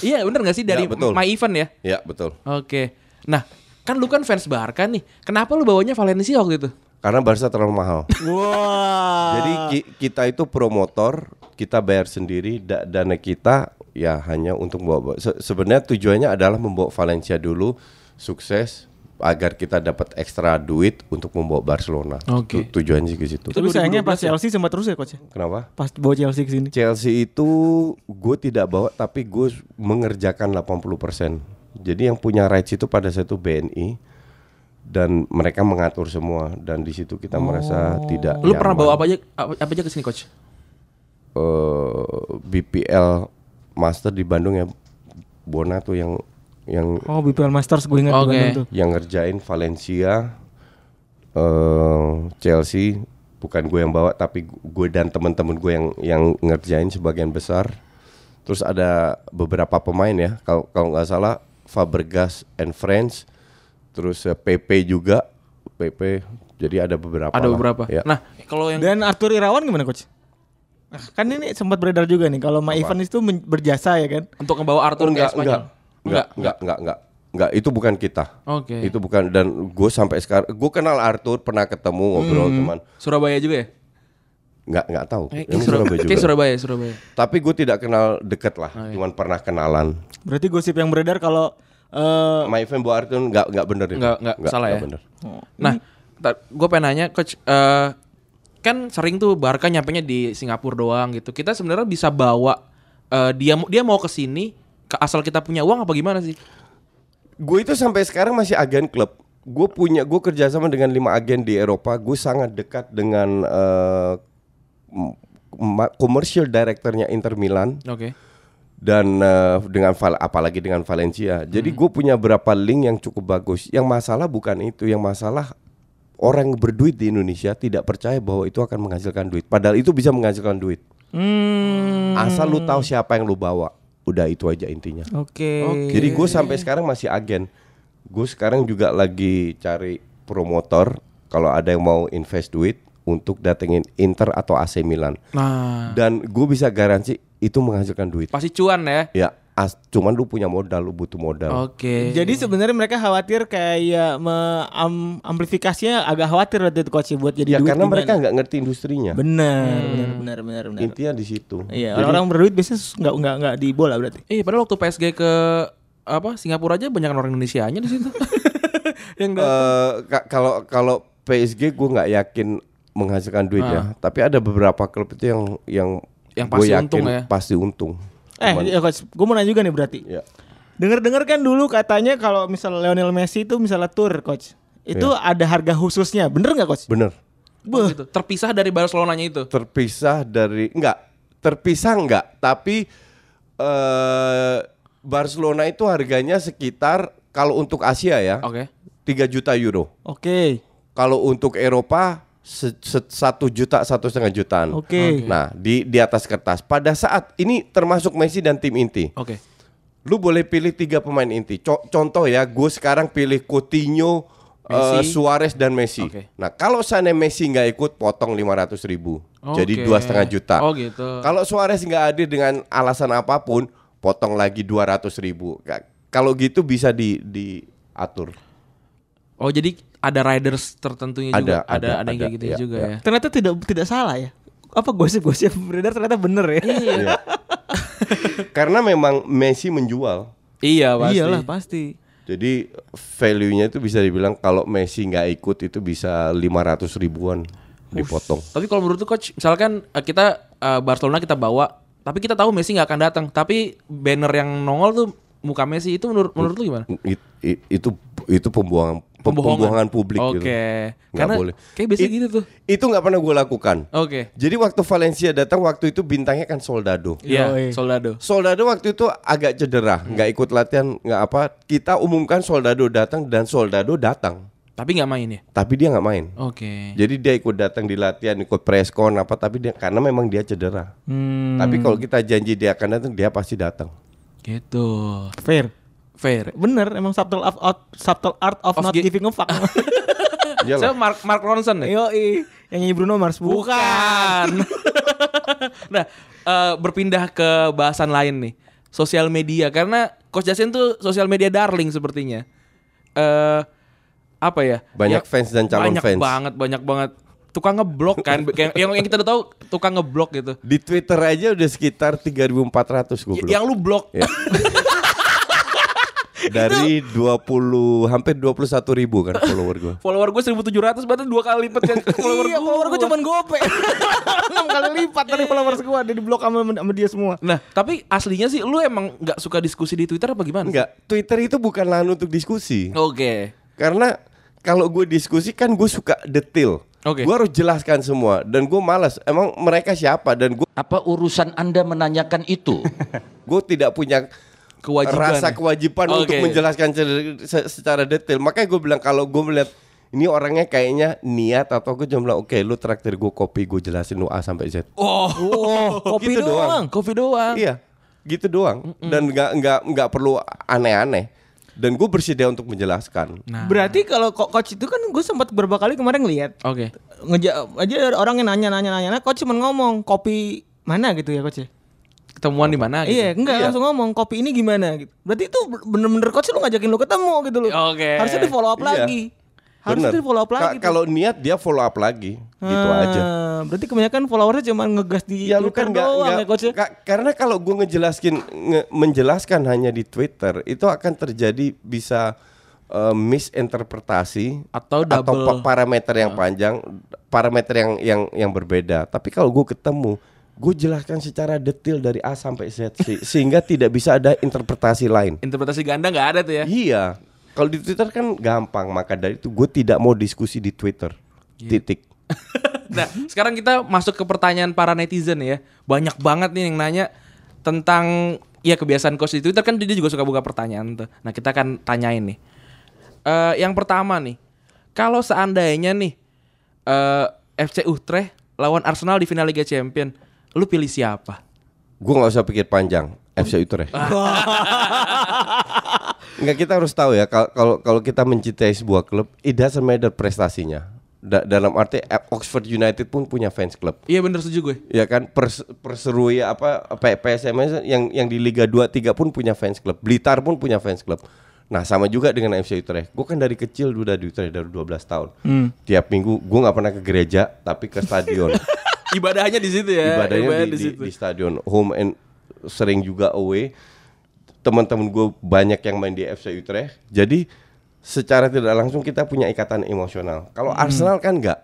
Iya, bener gak sih dari Ya, betul. My Event ya? Ya betul. Oke. Nah, kan lu kan fans Barca nih. Kenapa lu bawanya Valencia waktu itu? Karena Barca terlalu mahal. <laughs> Wah. Jadi ki- kita itu promotor, kita bayar sendiri da- dana kita ya hanya untuk membawa se- sebenarnya tujuannya adalah membawa Valencia dulu sukses agar kita dapat ekstra duit untuk membawa Barcelona. Oke. Tu- tujuannya sih ke situ. Itu Tapi sayangnya 2012 pas ya? Chelsea sempat terus ya coach ya? Kenapa? Pas bawa Chelsea ke sini. Chelsea itu gue tidak bawa tapi gue mengerjakan 80%. Jadi yang punya rights itu pada satu BNI dan mereka mengatur semua dan di situ kita merasa tidak Lu pernah nyaman. bawa apa aja apa, aja ke sini, coach? eh, BPL Master di Bandung ya Bona tuh yang yang Oh BPL Masters gue ingat Bandung tuh. yang ngerjain Valencia eh Chelsea bukan gue yang bawa tapi gue dan teman-teman gue yang yang ngerjain sebagian besar terus ada beberapa pemain ya kalau kalau nggak salah Fabregas and Friends terus eh, PP juga PP jadi ada beberapa Ada lah. beberapa. ya. Nah, kalau yang Dan Arthur Irawan gimana coach? Nah, kan ini sempat beredar juga nih kalau My Evans itu berjasa ya kan? untuk ngebawa Arthur Oh, ke enggak, Spanyol. enggak, enggak, enggak, enggak, enggak, enggak, itu bukan kita. Oke. Itu bukan dan gue sampai sekarang, gue kenal Arthur, pernah ketemu ngobrol teman, Surabaya juga ya? enggak enggak tahu. Eh, Surabaya, Surabaya juga. Surabaya, Surabaya. Tapi gue tidak kenal deket lah, Oh, iya. cuman pernah kenalan. Berarti gosip yang beredar kalau eh My friend Bu Arthur enggak enggak bener itu. Enggak, enggak, salah ya? bener. Nah, gue pengen nanya, coach, eh, kan sering tuh Barca nyampenya di Singapura doang gitu. Kita sebenarnya bisa bawa eh, dia dia mau ke sini asal kita punya uang apa gimana sih? Gue itu sampai sekarang masih agen klub. Gue punya, gue kerjasama dengan lima agen di Eropa. Gue sangat dekat dengan ma- commercial directornya Inter Milan. Oke. dan eh, dengan Val- apalagi dengan Valencia. Jadi gue punya berapa link yang cukup bagus. Yang masalah bukan itu, yang masalah orang yang berduit di Indonesia tidak percaya bahwa itu akan menghasilkan duit. Padahal itu bisa menghasilkan duit. Hmm. Asal lu tahu siapa yang lu bawa. Udah itu aja intinya. Oke. Jadi gue sampai sekarang masih agen. Gue sekarang juga lagi cari promotor kalau ada yang mau invest duit untuk datengin Inter atau AC Milan. Nah, Dan gue bisa garansi itu menghasilkan duit. pasti cuan ya. Ya, as, cuman lu punya modal, lu butuh modal. Oke. Jadi sebenarnya mereka khawatir kayak me- am- amplifikasinya agak khawatir waktu itu coach buat jadi ya duit karena gimana. mereka nggak ngerti industrinya. benar, benar, benar, benar, benar. Intinya di situ. Iya, Jadi, orang-orang berduit biasanya nggak nggak nggak di bola berarti. Eh, padahal waktu PSG ke apa Singapura aja banyak orang Indonesianya di situ. <laughs> yang eh, ka- kalau kalau PSG gue nggak yakin menghasilkan duit ya. Tapi ada beberapa klub itu yang yang Yang pasti yakin untung ya. Pasti untung. Eh, ya coach, gue mau nanya juga nih berarti. Ya. Dengar-dengar kan dulu katanya kalau misal Lionel Messi itu misalnya tour coach, itu ada harga khususnya, bener nggak coach? Bener. Oh, gitu. Terpisah dari Barcelonanya itu. Terpisah dari enggak terpisah enggak, tapi eh Barcelona itu harganya sekitar kalau untuk Asia ya Oke. 3 juta euro. Oke, Kalau untuk Eropa satu juta satu setengah jutaan. Oke. Nah di di atas kertas. Pada saat ini termasuk Messi dan tim inti. Oke. Lu boleh pilih tiga pemain inti. Co- contoh ya, gue sekarang pilih Coutinho, Messi. Suarez dan Messi. Oke. Nah kalau sana Messi nggak ikut, potong 500 ribu. Jadi Oke. dua setengah juta. Oh, gitu. Kalau Suarez nggak hadir dengan alasan apa pun, potong lagi 200 ribu. Ka- Kalau gitu bisa di diatur. Oh, jadi ada riders tertentunya juga. Ada, Ada ada, ada, yang kayak gitu iya, juga iya. ya. ternyata tidak tidak salah ya. Apa gosip-gosip beredar ternyata bener ya? Iya. Karena memang Messi menjual. Iya, pasti. Iyalah pasti. Jadi value-nya itu bisa dibilang kalau Messi nggak ikut itu bisa 500 ribuan dipotong. Tapi kalau menurut tuh coach, misalkan eh, kita eh, Barcelona kita bawa, tapi kita tahu Messi nggak akan datang, tapi banner yang nongol tuh muka Messi itu menurut menurut lu gimana? It- it- itu itu pembuangan pem- pembohongan publik Oke. gitu. Nggak Karena boleh. kayak biasa It- gitu tuh. Itu nggak pernah gue lakukan. Oke. Jadi waktu Valencia datang waktu itu bintangnya kan Soldado. Iya, Yoi. Soldado. Soldado waktu itu agak cedera, nggak ikut latihan, nggak apa. Kita umumkan Soldado datang dan Soldado datang, Tapi nggak main ya? tapi dia nggak main. Oke. Jadi dia ikut datang di latihan, ikut preskon apa, tapi dia karena memang dia cedera. Hmm, Tapi kalau kita janji dia akan datang, dia pasti datang. Gitu. fair. Fair. Bener, emang subtle art, out, subtle art of, Of not gi- giving a fuck. <laughs> Iyalah. Saya Mark Mark Ronson ya? Yoi, yang nyanyi Bruno Mars bukan. <laughs> nah, eh, berpindah ke bahasan lain nih. Sosial media karena Coach Justin tuh sosial media darling sepertinya. Eh apa ya? Banyak fans dan calon banyak fans. banget, banyak banget. Tukang ngeblok kan, <laughs> yang, yang kita udah tahu tukang ngeblok gitu. Di Twitter aja udah sekitar 3.400 gue Y- Yang lu blok. Ya. Dari 20 hampir 21 ribu kan follower gue. Follower gue 1700 berarti dua kali lipat kan <laughs> follower iya, gue. follower gue cuma gope. <laughs> 6 kali lipat dari followers gue ada di blok sama, sama dia semua. Nah, tapi aslinya sih lu emang nggak suka diskusi di Twitter apa gimana? Enggak, Twitter itu bukan lahan untuk diskusi. Oke. Karena kalau gue diskusi kan gue suka detail. Oke. Gue harus jelaskan semua dan gue malas. Emang mereka siapa dan gue Apa urusan Anda menanyakan itu? <laughs> gue tidak punya Kewajiban. rasa kewajiban untuk Oke. menjelaskan se- se- secara detail. Makanya gue bilang kalau gue melihat ini orangnya kayaknya niat atau gue cuma bilang oke lu traktir gue kopi gue jelasin lu A sampai Z. Oh, Oh, <laughs> kopi Gitu doang. doang. kopi doang. Iya, gitu doang. Dan nggak nggak nggak perlu aneh-aneh. Dan gue bersedia untuk menjelaskan. Nah. Berarti kalau ko- coach itu kan gue sempat beberapa kali kemarin ngeliat Oke. ngeja aja orang yang nanya nanya nanya nah, coach cuma ngomong kopi mana gitu ya coach ya? Ketemuan di mana gitu? Iya, enggak langsung ngomong kopi ini gimana gitu. Berarti itu bener-bener coach lu ngajakin lu ketemu gitu loh. Oke. Harusnya di follow up Iya. lagi. Harusnya di follow up Ka- lagi. Kalau niat dia follow up lagi, gitu Ah, aja. Berarti kebanyakan followersnya cuma ngegas di Ya lu Twitter kan doang nggak- ya coach ya. ka- karena kalau gue ngejelaskin nge- menjelaskan hanya di Twitter itu akan terjadi bisa eh, misinterpretasi Atau atau double. pa- parameter yang panjang, parameter yang yang yang berbeda. Tapi kalau gue ketemu, gue jelaskan secara detail dari A sampai Z se- sehingga tidak bisa ada interpretasi lain. Interpretasi ganda nggak ada tuh ya? Iya. Kalau di Twitter kan gampang, maka dari itu gue tidak mau diskusi di Twitter. Titik. <laughs> Nah, sekarang kita masuk ke pertanyaan para netizen ya. Banyak banget nih yang nanya tentang Iya kebiasaan coach di Twitter kan dia juga suka buka pertanyaan tuh. Nah kita akan tanyain nih. Eh yang pertama nih, kalau seandainya nih eh FC Utrecht lawan Arsenal di final Liga Champion, lu pilih siapa? Gue nggak usah pikir panjang. FC Utrecht. Enggak <laughs> kita harus tahu ya kal- kalau kalau kita mencintai sebuah klub, it doesn't matter prestasinya. Da- dalam arti eh, Oxford United pun punya fans club. Iya bener setuju gue. Ya kan pers perserui apa P- PSMS yang yang di Liga 2 3 pun punya fans club. Blitar pun punya fans club. Nah, sama juga dengan FC Utrecht. Gue kan dari kecil udah di Utrecht dari 12 tahun. Tiap minggu gue nggak pernah ke gereja tapi ke stadion. <laughs> Ibadahnya di situ ya. Ibadahnya di, di, di stadion home and sering juga away. Teman-teman gue banyak yang main di FC Utrecht. Jadi secara tidak langsung kita punya ikatan emosional. Kalau Arsenal kan enggak.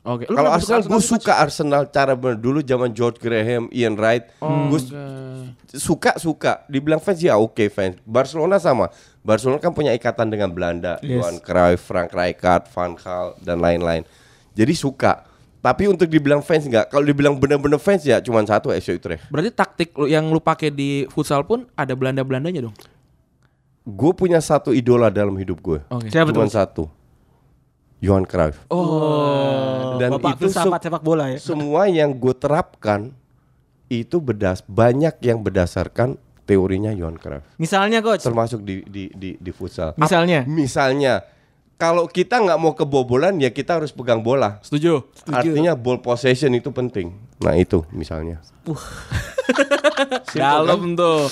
Oke. Lu Kalau Arsenal, gue suka Arsenal cara bener dulu zaman George Graham, Ian Wright, Oh, gue suka suka. Dibilang fans ya oke fans. Barcelona sama. Barcelona kan punya ikatan dengan Belanda, Johan Cruyff, Frank Rijkaard, Van Gaal dan lain-lain. Jadi suka. Tapi untuk dibilang fans enggak. Kalau dibilang bener-bener fans ya cuma satu FC Utrecht. Berarti taktik yang lu pakai di futsal pun ada Belanda-Belandanya dong. Gue punya satu idola dalam hidup gue. Oke. Siapa Cuma satu. Johan Cruyff. Oh, Dan Bapak itu filsafat sepak bola ya. Semua yang gue terapkan itu bedas banyak yang berdasarkan teorinya Johan Cruyff. Misalnya coach, Termasuk di di di, di futsal. misalnya Misalnya kalau kita nggak mau kebobolan ya kita harus pegang bola. Setuju. Artinya ball possession itu penting. Nah itu misalnya. <laughs> Dalam tuh.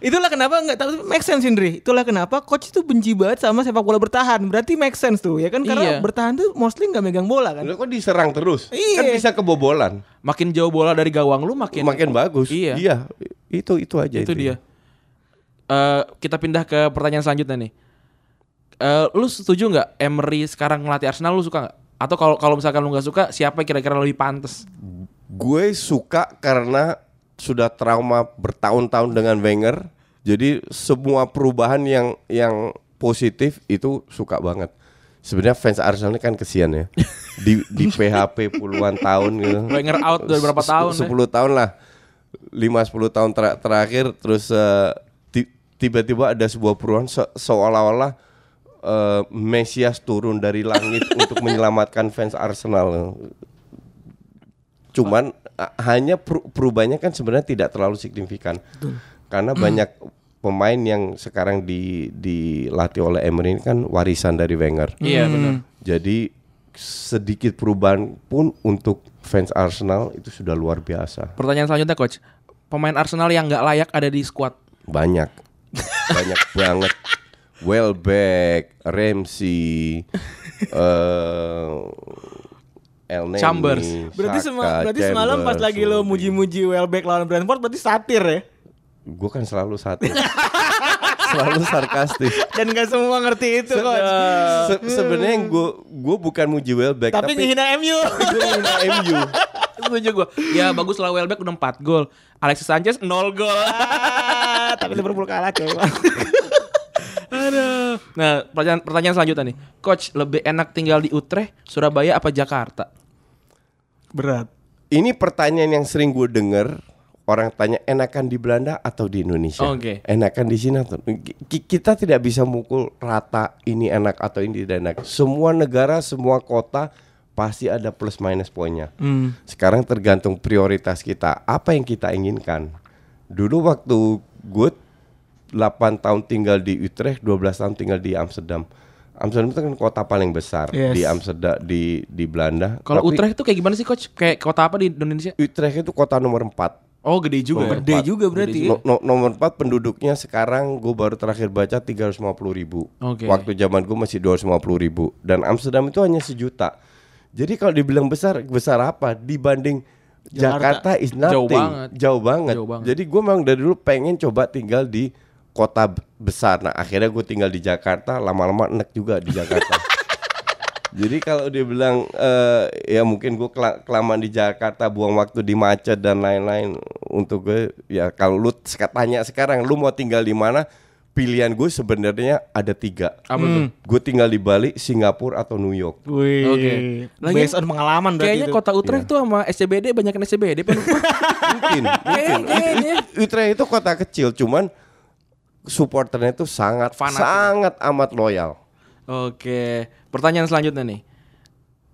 Itulah kenapa nggak tapi make sense Indri. Itulah kenapa coach itu benci banget sama sepak bola bertahan. Berarti make sense tuh ya kan karena Iya. bertahan tuh mostly nggak megang bola kan. Lo kok diserang terus? Iya. Kan bisa kebobolan. Makin jauh bola dari gawang lu makin Makin bagus. Iya. Itu itu aja itu intinya. dia. Eh kita pindah ke pertanyaan selanjutnya nih. Eh lu setuju nggak Emery sekarang ngelatih Arsenal lu suka nggak? Atau kalau kalau misalkan lu nggak suka, siapa kira-kira lebih pantas? Gue suka karena sudah trauma bertahun-tahun dengan Wenger. Jadi semua perubahan yang yang positif itu suka banget. Sebenarnya fans Arsenal ini kan kesian ya. <laughs> Di di PHP puluhan tahun gitu. Wenger out udah berapa tahun ya? 10 tahun lah. 5 10 tahun ter- terakhir terus ti- tiba-tiba ada sebuah perubahan se- seolah-olah eh, Mesias turun dari langit <laughs> untuk menyelamatkan fans Arsenal. Cuman hanya per- perubahannya kan sebenarnya tidak terlalu signifikan. Karena banyak pemain yang sekarang di dilatih oleh Emery ini kan warisan dari Wenger. Iya benar. Jadi sedikit perubahan pun untuk fans Arsenal itu sudah luar biasa. Pertanyaan selanjutnya coach. Pemain Arsenal yang nggak layak ada di squad. Banyak. Banyak <laughs> banget. Welbeck, Ramsey, <laughs> eh El Neni, Chambers. Berarti Saka, sema, berarti semalam pas Chambers, lagi lo muji-muji Welbeck lawan Brentford berarti satir ya. Gue kan selalu satu. <laughs> selalu sarkastis. Dan gak semua ngerti itu coach. Se- Sebenarnya gue gue bukan muji Welbeck Tapi, tapi, ngehina MU. <laughs> gue ngehina MU. Setuju gue. Ya bagus lah Welbeck udah 4 gol. Alexis Sanchez 0 gol. Ah, tapi Liverpool kalah coy. Aduh. Nah, pertanyaan pertanyaan selanjutnya nih. Coach, lebih enak tinggal di Utrecht, Surabaya apa Jakarta? Berat. Ini pertanyaan yang sering gue denger orang tanya enakan di Belanda atau di Indonesia? Oke. Enakan di sini atau Ki- kita tidak bisa mukul rata ini enak atau ini tidak enak. Semua negara, semua kota pasti ada plus minus poinnya. Hmm. Sekarang tergantung prioritas kita. Apa yang kita inginkan? Dulu waktu gue 8 tahun tinggal di Utrecht, 12 tahun tinggal di Amsterdam. Amsterdam itu kan kota paling besar Yes. di Amsterdam di di Belanda. Kalau Utrecht itu kayak gimana sih coach? Kayak kota apa di Indonesia? Utrecht itu kota nomor 4 Oh, gede juga. ya? Gede juga berarti. ya. No- no- nomor 4 penduduknya sekarang gue baru terakhir baca 350 ribu Oke. Waktu zaman gue masih 250 ribu Dan Amsterdam itu hanya sejuta Jadi kalau dibilang besar, besar apa? Dibanding Jakarta. Jakarta, is nothing Jauh banget. Jauh banget. Jauh banget. Jadi gue memang dari dulu pengen coba tinggal di kota besar Nah akhirnya gue tinggal di Jakarta Lama-lama enek juga di Jakarta <laughs> Jadi kalau dia bilang eh, ya mungkin gue kela- kelamaan di Jakarta buang waktu di macet dan lain-lain untuk gue ya kalau lu tanya sekarang lu mau tinggal di mana pilihan gue sebenarnya ada tiga. Apa tuh? Gue tinggal di Bali, Singapura atau New York. Wih. Oke. Based on pengalaman berarti Kayaknya itu. kota Utrecht tuh sama SCBD banyak SCBD. Mungkin, mungkin. Kayaknya. Utrecht itu kota kecil, cuman supporternya itu sangat Fanatik. sangat amat loyal. Oke, pertanyaan selanjutnya nih.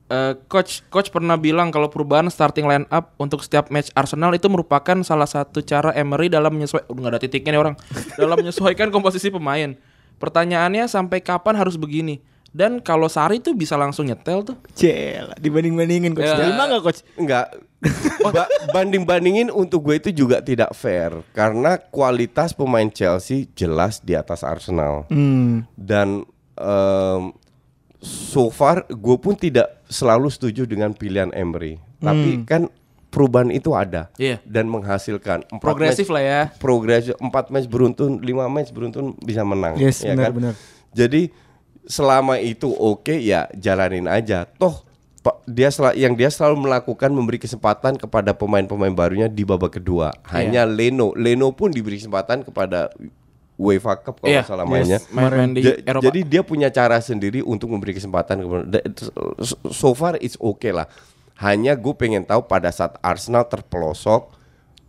Eh, coach, coach pernah bilang kalau perubahan starting line up untuk setiap match Arsenal itu merupakan salah satu cara Emery dalam menyesuaikan, udah nggak ada titiknya nih orang, dalam menyesuaikan <laughs> komposisi pemain. Pertanyaannya sampai kapan harus begini? Dan kalau Sari tuh bisa langsung nyetel tuh? Cel, dibanding-bandingin coach. Ya. Terima enggak coach? Enggak. <laughs> Ba- banding-bandingin untuk gue itu juga tidak fair karena kualitas pemain Chelsea jelas di atas Arsenal. Hmm. Dan em, so far gue pun tidak selalu setuju dengan pilihan Emery. Tapi kan perubahan itu ada Iya. dan menghasilkan Empat Progresif match- lah ya. Progresif empat match beruntun, lima match beruntun bisa menang. Yes, ya benar, kan? benar. Jadi selama itu oke ya jalanin aja. Toh dia sel- yang dia selalu melakukan memberi kesempatan kepada pemain-pemain barunya di babak kedua. Hanya Leno, Leno pun diberi kesempatan kepada UEFA Cup kalau Iya, nggak salah yes. mainnya. Di Ja- Eropa. Jadi dia punya cara sendiri untuk memberi kesempatan kepada da- so- so far it's okay lah. Hanya gue pengen tahu pada saat Arsenal terpelosok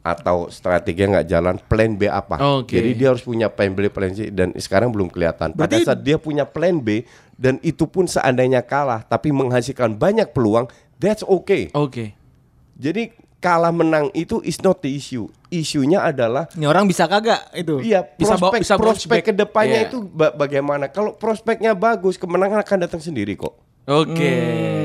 atau strateginya nggak jalan, plan B apa? Oke. Jadi dia harus punya plan B, plan C dan sekarang belum kelihatan. Pada Berarti- saat dia punya plan B dan itu pun seandainya kalah tapi menghasilkan banyak peluang, that's okay. Oke. Jadi kalah menang itu is not the issue. Isunya adalah Ini orang bisa kagak itu? Iya, Bisa bawa- prospek bisa prospek back. ke depannya Iya. itu ba- bagaimana? Kalau prospeknya bagus, kemenangan akan datang sendiri kok. Oke. Hmm.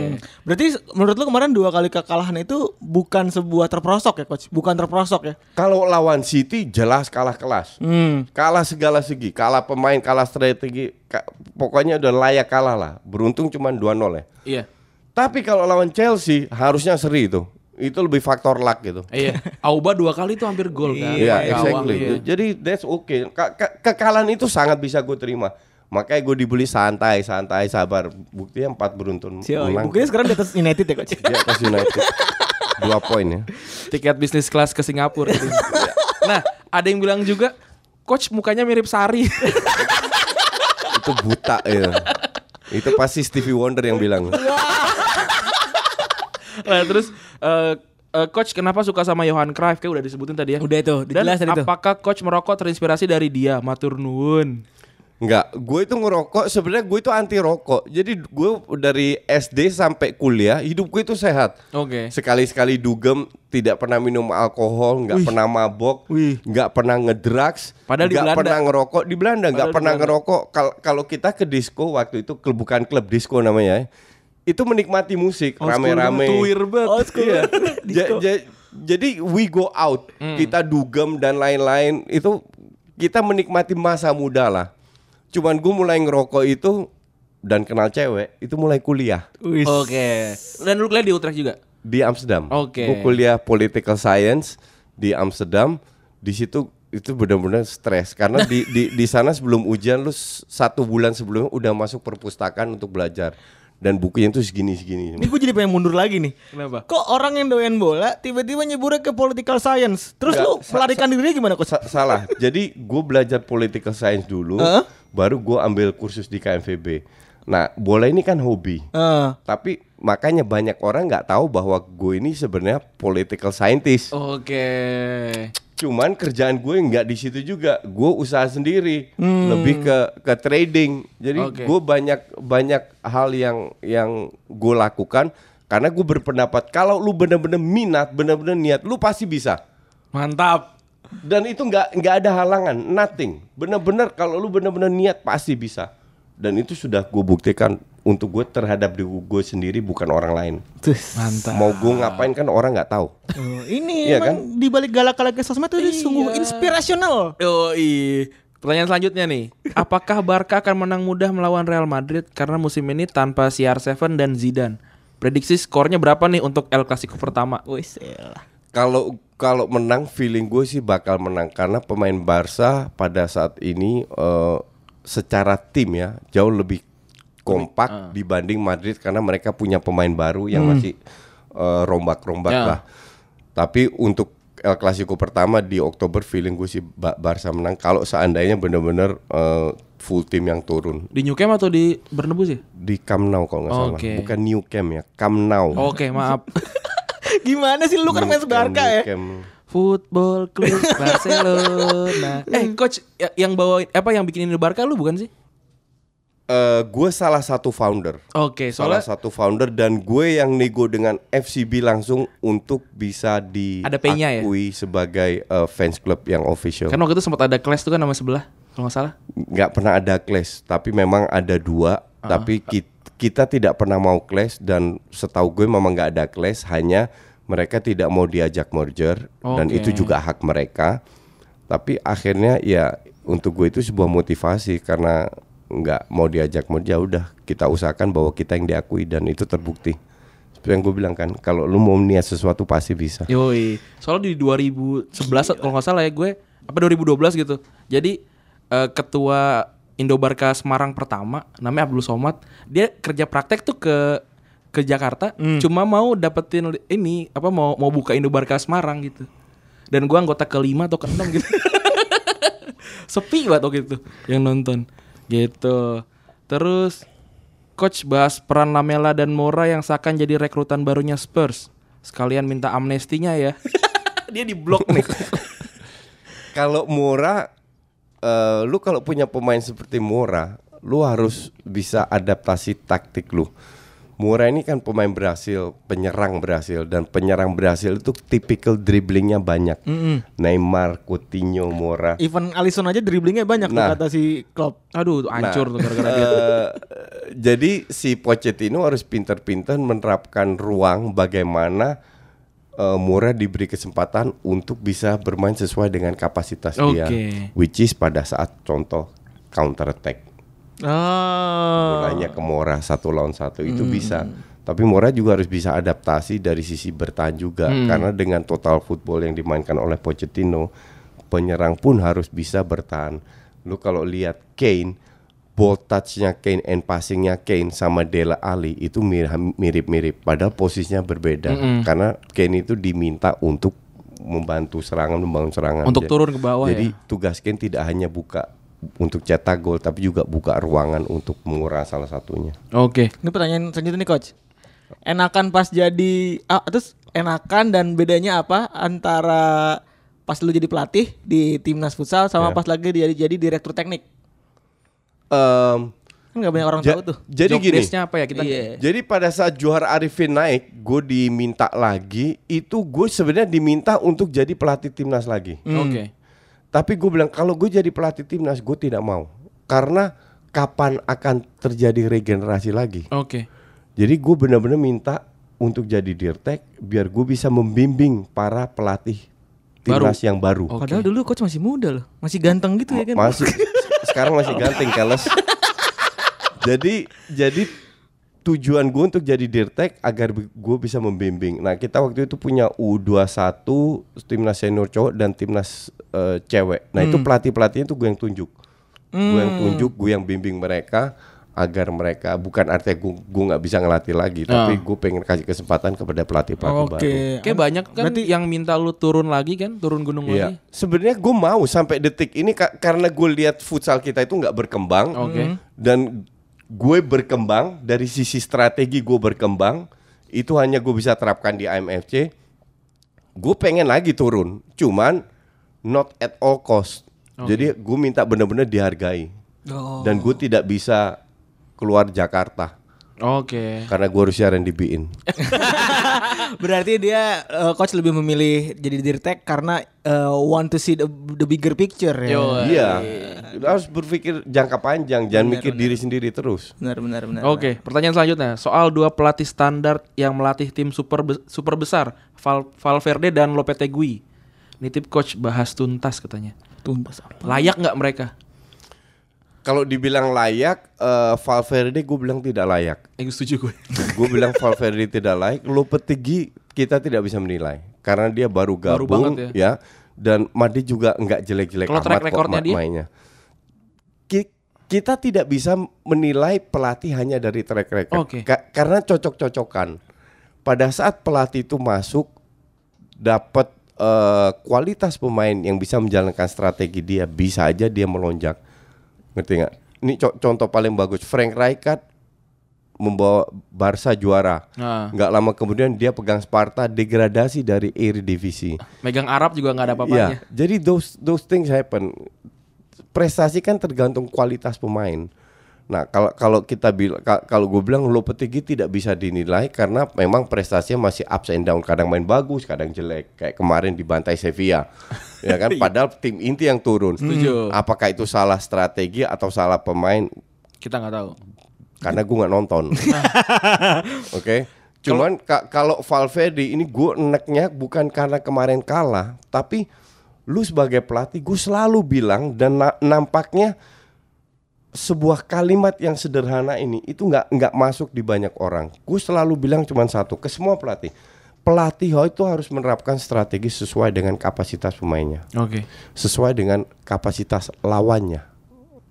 Berarti menurut lu kemarin dua kali kekalahan itu bukan sebuah terperosok ya coach? Bukan terperosok ya? Kalau lawan City jelas kalah kelas, Hmm. kalah segala segi, kalah pemain, kalah strategi, ka- pokoknya udah layak kalah lah. Beruntung cuma 2-0 ya. Iya. Tapi kalau lawan Chelsea harusnya seri itu. Itu lebih faktor luck gitu. Iya. <laughs> Auba dua kali tuh hampir gol kan. Iya, Gawang, exactly. iya. Jadi that's okay. Ka- ka- kekalahan itu sangat bisa gue terima. Makanya gue dibeli santai, santai, sabar. Buktinya empat beruntun Sioi. menang. Buktinya sekarang di atas United ya coach? Di <laughs> atas United. Dua poin ya. Tiket bisnis kelas ke Singapura. gitu. <laughs> nah, ada yang bilang juga coach mukanya mirip Sari. <laughs> Itu buta ya. Itu pasti Stevie Wonder yang bilang. nah, terus eh, eh, coach kenapa suka sama Johan Cruyff? Kayak udah disebutin tadi ya. Udah itu, Dan apakah coach merokok terinspirasi dari dia? Matur nuwun. Enggak, gue itu ngerokok. Sebenarnya gue itu anti rokok. Jadi gue dari SD sampai kuliah hidup gue itu sehat. Oke. Sekali-sekali dugem, tidak pernah minum alkohol, nggak pernah mabok, Wih. nggak pernah ngedrugs, Padahal di nggak Belanda. pernah ngerokok di Belanda, nggak Padahal di pernah Belanda. ngerokok. Kal- Kalau kita ke disco waktu itu klub bukan klub disco namanya, ya, itu menikmati musik rame-rame. tuir banget. Old school. Iya. <laughs> Ja- ja- jadi we go out, kita dugem dan lain-lain itu kita menikmati masa muda lah. Cuman gue mulai ngerokok itu dan kenal cewek itu mulai kuliah. Oke. Dan lu kuliah di Utrecht juga? di Amsterdam. Oke. Gue kuliah political science di Amsterdam. Di situ itu benar-benar stres karena di di di sana sebelum ujian lu satu bulan sebelumnya udah masuk perpustakaan untuk belajar dan bukunya itu segini segini. Ini gue jadi pengen mundur lagi nih. Kenapa? Kok orang yang doyan bola tiba-tiba nyeburnya ke political science? Terus Nggak, lu sa- melarikan dirinya gimana coach? Sa- salah. Jadi gue belajar political science dulu, Heeh. Baru gue ambil kursus di KMVB. Nah, bola ini kan hobi. Eh, Tapi makanya banyak orang nggak tahu bahwa gue ini sebenarnya political scientist. Oke. Cuman kerjaan gue nggak di situ juga. Gue usaha sendiri, lebih ke ke trading. Jadi Oke. gue banyak banyak hal yang yang gue lakukan karena gue berpendapat kalau lu bener-bener minat, bener-bener niat, lu pasti bisa. Mantap. Dan itu nggak nggak ada halangan, nothing. Bener-bener kalau lu bener-bener niat pasti bisa. Dan itu sudah gue buktikan untuk gue terhadap diri gue sendiri bukan orang lain. terus. Mantap. Mau gue ngapain kan orang nggak tahu. Oh, ini Iya emang di balik galak-galak ke sosmed itu dia sungguh inspirasional. Oh Pertanyaan selanjutnya nih, apakah Barca akan menang mudah melawan Real Madrid karena musim ini tanpa CR7 dan Zidane? Prediksi skornya berapa nih untuk El Clasico pertama? Elah. Kalau kalau menang feeling gue sih bakal menang karena pemain Barca pada saat ini eh, secara tim ya jauh lebih kompak dibanding Madrid karena mereka punya pemain baru yang masih eh, rombak-rombak Ya. lah. Tapi untuk El Clasico pertama di Oktober feeling gue sih Ba- Barca menang kalau seandainya bener-bener eh, full tim yang turun Di New Camp atau di Bernabeu sih? di Camp Nou kalau nggak salah Oke. bukan New Camp ya Camp Nou Oke, maaf. <laughs> Gimana sih lu kan fans Barca ya? Football Club <laughs> Barcelona. eh, coach ya- yang bawa apa yang bikin ini Barca lu bukan sih? Eh, gue salah satu founder Oke, salah soalnya satu founder dan gue yang nego dengan FCB langsung untuk bisa Ada P-nya ya? diakui sebagai eh, fans club yang official. kan waktu itu sempat ada clash tuh kan nama sebelah kalau nggak salah. nggak pernah ada clash, tapi memang ada dua. Ah. Tapi ki- kita tidak pernah mau clash dan setahu gue memang nggak ada clash, hanya mereka tidak mau diajak merger dan Oke. itu juga hak mereka. Tapi akhirnya ya untuk gue itu sebuah motivasi karena nggak mau diajak merger ya udah kita usahakan bahwa kita yang diakui dan itu terbukti. Seperti yang gue bilang kan, kalau lu mau niat sesuatu pasti bisa. Yoi. Soalnya di 2011 kalau nggak salah ya gue apa 2012 gitu. Jadi eh, ketua Indobarka Semarang pertama namanya Abdul Somad, dia kerja praktek tuh ke ke Jakarta, cuma mau dapetin ini apa mau mau buka Indobarka Semarang gitu. Dan gua anggota kelima atau keenam gitu. <laughs> Sepi banget waktu itu yang nonton. Gitu. Terus Coach bahas peran Lamela dan Mora yang seakan jadi rekrutan barunya Spurs. Sekalian minta amnestinya ya. <laughs> Dia di blok nih. <laughs> Kalau Mora, eh, lu kalau punya pemain seperti Mora, lu harus bisa adaptasi taktik lu. Mora ini kan pemain berhasil, penyerang berhasil dan penyerang berhasil itu tipikal dribblingnya banyak. Neymar, Coutinho, Mora. Even Alisson aja dribblingnya banyak Nah. kata si Klopp. Aduh, hancur Nah, tuh gara-gara dia. eh, jadi si Pochettino harus pintar-pintar menerapkan ruang bagaimana eh, Mora diberi kesempatan untuk bisa bermain sesuai dengan kapasitas dia, Oke. which is pada saat contoh counter attack, Oh. bolanya ke Mora satu lawan satu itu bisa. Tapi Mora juga harus bisa adaptasi dari sisi bertahan juga, karena dengan total football yang dimainkan oleh Pochettino, penyerang pun harus bisa bertahan. Lu kalau lihat Kane, ball touch-nya Kane and passing-nya Kane sama Dela Ali itu mir- mirip-mirip, padahal posisinya berbeda. Karena Kane itu diminta untuk membantu serangan, membangun serangan. Untuk Ja- turun ke bawah Jadi ya. tugas Kane tidak hanya buka untuk cetak gol, tapi juga buka ruangan untuk mengurangi salah satunya. Oke. Ini pertanyaan selanjutnya nih coach. Enakan pas jadi ah, terus enakan dan bedanya apa antara pas lu jadi pelatih di timnas futsal sama Ya. pas lagi jadi jadi direktur teknik? Em, Kan nggak banyak orang ja- tahu tuh. jadi Job gini, apa ya kita? Iya. jadi pada saat Johar Arifin naik, gue diminta lagi, itu gue sebenarnya diminta untuk jadi pelatih timnas lagi. Oke. Tapi gue bilang kalau gue jadi pelatih timnas, gue tidak mau, karena kapan akan terjadi regenerasi lagi. Oke. Jadi gue benar-benar minta untuk jadi dirtek, biar gue bisa membimbing para pelatih timnas yang baru. Oke. Padahal dulu coach masih muda loh, masih ganteng gitu ya kan? Masih <laughs> sekarang masih ganteng keles. jadi jadi tujuan gue untuk jadi dirtek agar gue bisa membimbing. Nah kita waktu itu punya U21 timnas senior cowok dan timnas eh, cewek. Nah itu pelatih pelatihnya itu gue yang tunjuk, gue yang tunjuk, gue yang bimbing mereka agar mereka bukan artinya gue gue nggak bisa ngelatih lagi, tapi gue pengen kasih kesempatan kepada pelatih pelatih baru. Oke. Kayak banyak kan yang minta lu turun lagi kan, turun gunung Iya, lagi. sebenarnya gue mau sampai detik ini ka- karena gue lihat futsal kita itu nggak berkembang, Oke. dan gue berkembang dari sisi strategi gue berkembang itu hanya gue bisa terapkan di AMFC. Gue pengen lagi turun, cuman not at all cost. Jadi gue minta benar-benar dihargai Oh. dan gue tidak bisa keluar Jakarta Oke. karena gue harus siaran di BIN. <laughs> Berarti dia eh, coach lebih memilih jadi dirtek karena eh, want to see the, the bigger picture ya. Iya, harus berpikir jangka panjang, jangan mikir diri sendiri terus. Benar benar benar. Oke, pertanyaan selanjutnya soal dua pelatih standar yang melatih tim super be- super besar, Val Valverde dan Lopetegui. Nitip coach bahas tuntas katanya. Tuntas apa? Layak nggak mereka? Kalau dibilang layak, eh, Valverde gue bilang tidak layak. Eh, setuju gue. <laughs> gue bilang Valverde tidak layak, Lopetegui kita tidak bisa menilai karena dia baru Baru gabung banget ya. Dan Madi juga nggak jelek-jelek amat track kok ma- dia? mainnya. Ki- Kita tidak bisa menilai pelatih hanya dari track record Oke. Ka- karena cocok-cocokan. Pada saat pelatih itu masuk dapat eh, kualitas pemain yang bisa menjalankan strategi dia bisa aja dia melonjak. Ngerti nggak? Ini co- contoh paling bagus Frank Rijkaard membawa Barca juara. Nah. Nggak lama kemudian dia pegang Sparta degradasi dari Eredivisie. Megang Arab juga nggak ada Iya, apa-apanya. jadi those those things happen. Prestasi kan tergantung kualitas pemain. Nah, kalau kalau kita bilang kalau gue bilang Lopetegui tidak bisa dinilai karena memang prestasinya masih ups and down, kadang main bagus, kadang jelek. Kayak kemarin dibantai Sevilla. <laughs> ya kan padahal tim inti yang turun. Setuju. Apakah itu salah strategi atau salah pemain? Kita nggak tahu. karena gue nggak nonton. <laughs> Oke. Cuman ka- kalau Valverde ini gue eneknya bukan karena kemarin kalah, tapi lu sebagai pelatih gue selalu bilang dan na- nampaknya sebuah kalimat yang sederhana ini itu nggak nggak masuk di banyak orang. Gue selalu bilang cuma satu ke semua pelatih. Pelatih itu harus menerapkan strategi sesuai dengan kapasitas pemainnya Oke. sesuai dengan kapasitas lawannya.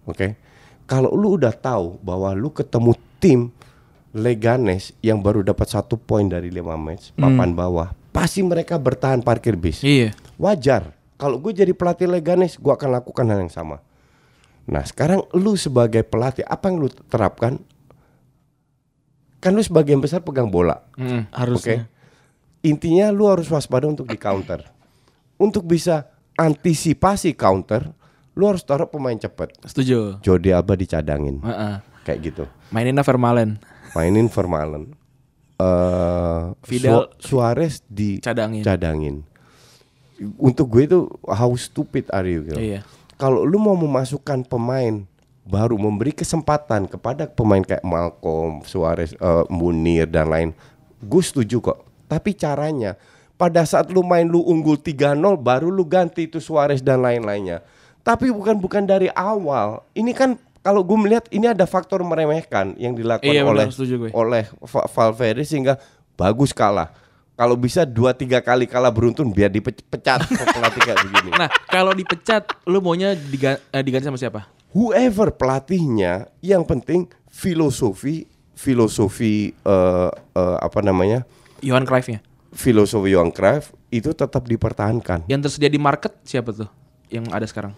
Oke. Kalau lu udah tahu bahwa lu ketemu tim Leganes yang baru dapat satu poin dari lima match papan bawah, pasti mereka bertahan parkir bis. Iya. Wajar. Kalau gue jadi pelatih Leganes, gue akan lakukan hal yang sama. Nah, sekarang lu sebagai pelatih apa yang lu terapkan? Kan lu sebagian besar pegang bola. Mm. Harusnya. Oke. Intinya lu harus waspada untuk di counter. Untuk bisa antisipasi counter, lu harus taruh pemain cepat. Setuju. Jordi Alba dicadangin. Heeh. Kayak gitu. Maininnya Vermaelen. Mainin Vermaelen. Eh Fidel Su- Suarez Cadangin. dicadangin. Untuk gue itu how stupid are you gitu. Iya. Kalau lu mau memasukkan pemain baru memberi kesempatan kepada pemain kayak Malcolm, Suarez, eh, Munir dan lain, gue setuju kok. Tapi caranya pada saat lu main lu unggul 3-0 baru lu ganti itu Suarez dan lain-lainnya. Tapi bukan bukan dari awal. Ini kan kalau gue melihat ini ada faktor meremehkan yang dilakukan Iya, oleh oleh Va- Valverde sehingga bagus kalah. Kalau bisa dua tiga kali kalah beruntun biar dipecat <laughs> pelatih kayak begini. Nah, kalau dipecat, lu maunya diga- eh, diganti sama siapa? whoever pelatihnya yang penting filosofi filosofi eh, eh, apa namanya Johan Cruyff-nya. filosofi Johan Cruyff itu tetap dipertahankan Yang tersedia di market siapa tuh? Yang ada sekarang?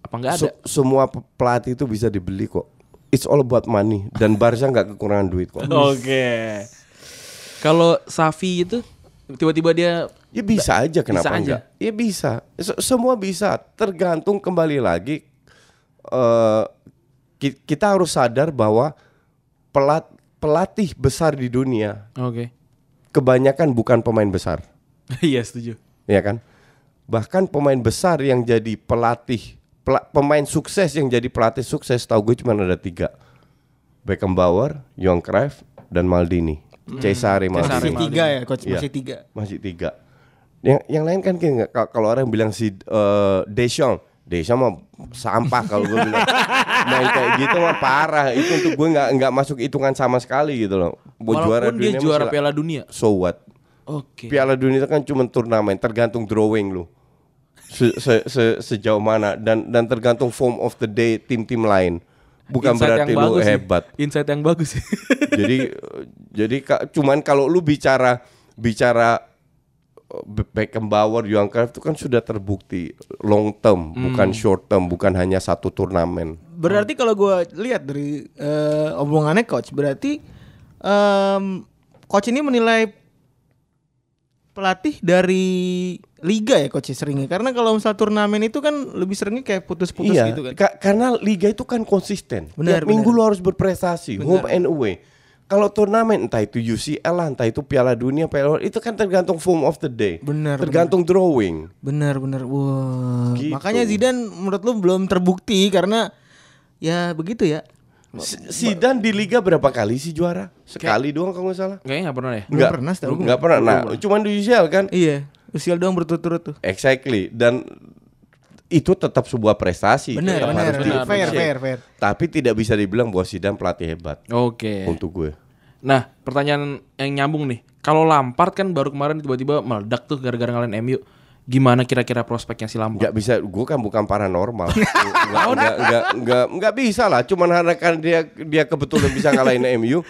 Apa nggak ada? Se- semua pe- pelatih itu bisa dibeli kok it's all about money dan Barca nggak kekurangan duit kok <laughs> Oke. Kalau Safi itu tiba-tiba dia ya bisa aja kenapa aja. enggak ya bisa Se- semua bisa tergantung kembali lagi eh, ki- kita harus sadar bahwa pelat pelatih besar di dunia Oke. kebanyakan bukan pemain besar <laughs> Iya, setuju. ya kan? Bahkan pemain besar yang jadi pelatih, pela- pemain sukses yang jadi pelatih sukses, tahu gue cuma ada tiga, Beckenbauer, Johan Cruyff, dan Maldini, Cesare Maldini. Masih tiga ya coach, Iya. masih tiga. Masih tiga. Yang yang lain kan kalau orang bilang si eh, Deschamps, Deschamps mah sampah kalau gue bilang. <laughs> Main kayak gitu mah parah. Itu untuk gue nggak nggak masuk hitungan sama sekali gitu loh. Walaupun dia mah juara Piala Dunia. So what? Oke. Piala Dunia itu kan cuma turnamen, tergantung drawing lu. Se- se- se- sejauh mana dan dan tergantung form of the day tim-tim lain. Bukan Insight berarti yang lu bagus sih. hebat. Insight yang bagus sih. <laughs> jadi jadi cuman kalau lu bicara bicara uh, Be- Beckenbauer, Johan Cruyff itu kan sudah terbukti long term, bukan short term, bukan hanya satu turnamen. Berarti kalau gue lihat dari eh, omongannya coach, berarti em, coach ini menilai pelatih dari liga ya coach seringnya. Karena kalau misal turnamen itu kan lebih seringnya kayak putus-putus iya, gitu kan. ka- karena liga itu kan konsisten. Benar, Tiap minggu benar. lu harus berprestasi, home and away. Kalau turnamen entah itu UCL lah, entah itu Piala Dunia, Piala itu kan tergantung form of the day. Benar, Tergantung drawing. Benar benar. Wah. Gitu. Makanya Zidane menurut lu belum terbukti karena ya begitu ya. Si- Zidane di liga berapa kali sih juara? Sekali doang kalau nggak salah. Kayaknya nggak pernah ya. Belum pernah. Nggak pernah. Nah, cuman di UCL kan. Iya, usia doang berturut-turut tuh. Exactly. Dan itu tetap sebuah prestasi. Benar, Tetap benar, harus benar. Fair, fair, fair. Tapi tidak bisa dibilang bahwa Zidane pelatih hebat Oke. untuk gue. Nah, pertanyaan yang nyambung nih. Kalau Lampard kan baru kemarin tiba-tiba meledak tuh gara-gara ngalahin MU. Gimana kira-kira prospeknya si Lampard? Nggak bisa, gue kan bukan paranormal. <laughs> nggak, nggak, nggak, nggak, nggak bisa lah. Cuman karena kan dia dia kebetulan bisa ngalahin MU.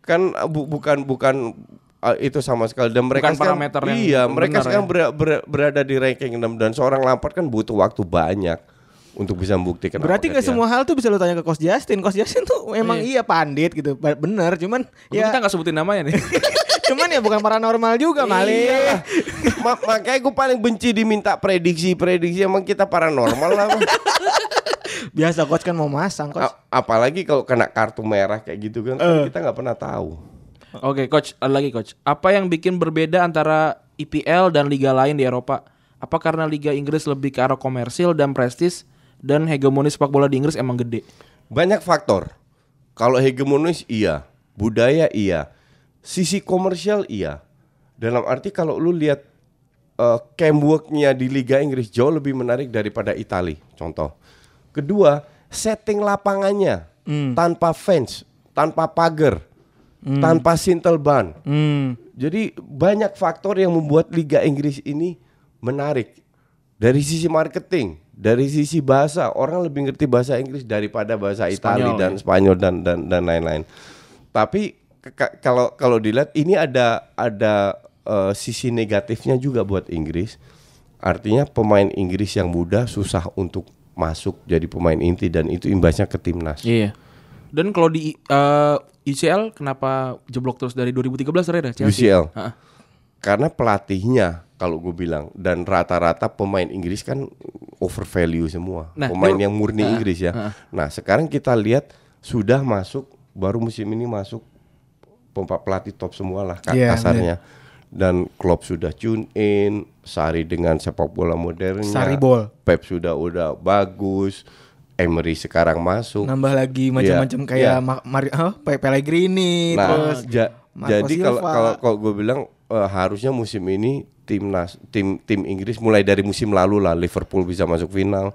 Kan bu- bukan bukan Ah, itu sama sekali dan mereka Bukan sekarang- parameter yang iya mereka benar sekarang ya. ber- ber- berada di ranking 6 dan seorang Lampard kan butuh waktu banyak untuk bisa membuktikan Berarti gak dia- semua hal tuh bisa lu tanya ke Coach Justin. Coach Justin tuh emang iya pandit gitu. Bener, cuman Ya. ya Kita nggak sebutin namanya nih. <laughs> cuman ya bukan paranormal juga Mali. Iyalah. <laughs> Ma- makanya gue paling benci diminta prediksi-prediksi emang kita paranormal lah. Bang. <laughs> Biasa coach kan mau masang coach. A- apalagi kalau kena kartu merah kayak gitu kan, kan kita nggak pernah tahu. Oke, coach, ada lagi coach. Apa yang bikin berbeda antara IPL dan liga lain di Eropa? Apa karena liga Inggris lebih ke arah komersil dan prestis dan hegemoni sepak bola di Inggris emang gede? Banyak faktor. Kalau hegemonis iya, budaya iya, sisi komersial iya. Dalam arti kalau lu lihat uh, camp work-nya di Liga Inggris jauh lebih menarik daripada Italia. Contoh. Kedua, setting lapangannya tanpa fans, tanpa pagar, tanpa sintel ban. Hmm. Jadi banyak faktor yang membuat Liga Inggris ini menarik. Dari sisi marketing, dari sisi bahasa, orang lebih ngerti bahasa Inggris daripada bahasa Italia dan ya. Spanyol dan dan dan lain-lain. Tapi kalau kalau dilihat ini ada ada eh, sisi negatifnya juga buat Inggris. Artinya pemain Inggris yang muda susah untuk masuk jadi pemain inti dan itu imbasnya ke timnas. Iya. Dan kalau di eh, UCL kenapa jeblok terus dari 2013 terakhir ya? Chelsea? UCL. Ha-ha. Karena pelatihnya kalau gue bilang dan rata-rata pemain Inggris kan over value semua. Nah, pemain yang murni Ah, Inggris ya. ah. Nah, sekarang kita lihat sudah masuk baru musim ini masuk pempa pelatih top semua lah ka- Iya, kasarnya. Dan Klopp sudah tune in, Sari dengan sepak bola modernnya. Ball. Pep sudah udah bagus. Emery sekarang masuk. Nambah lagi macam-macam Iya, kayak iya. Ma- Mari huh? Pe- Pellegrini Nah, terus ja- Marco jadi kalau kalau kalau gue bilang eh, harusnya musim ini timnas tim tim Inggris mulai dari musim lalu lah Liverpool bisa masuk final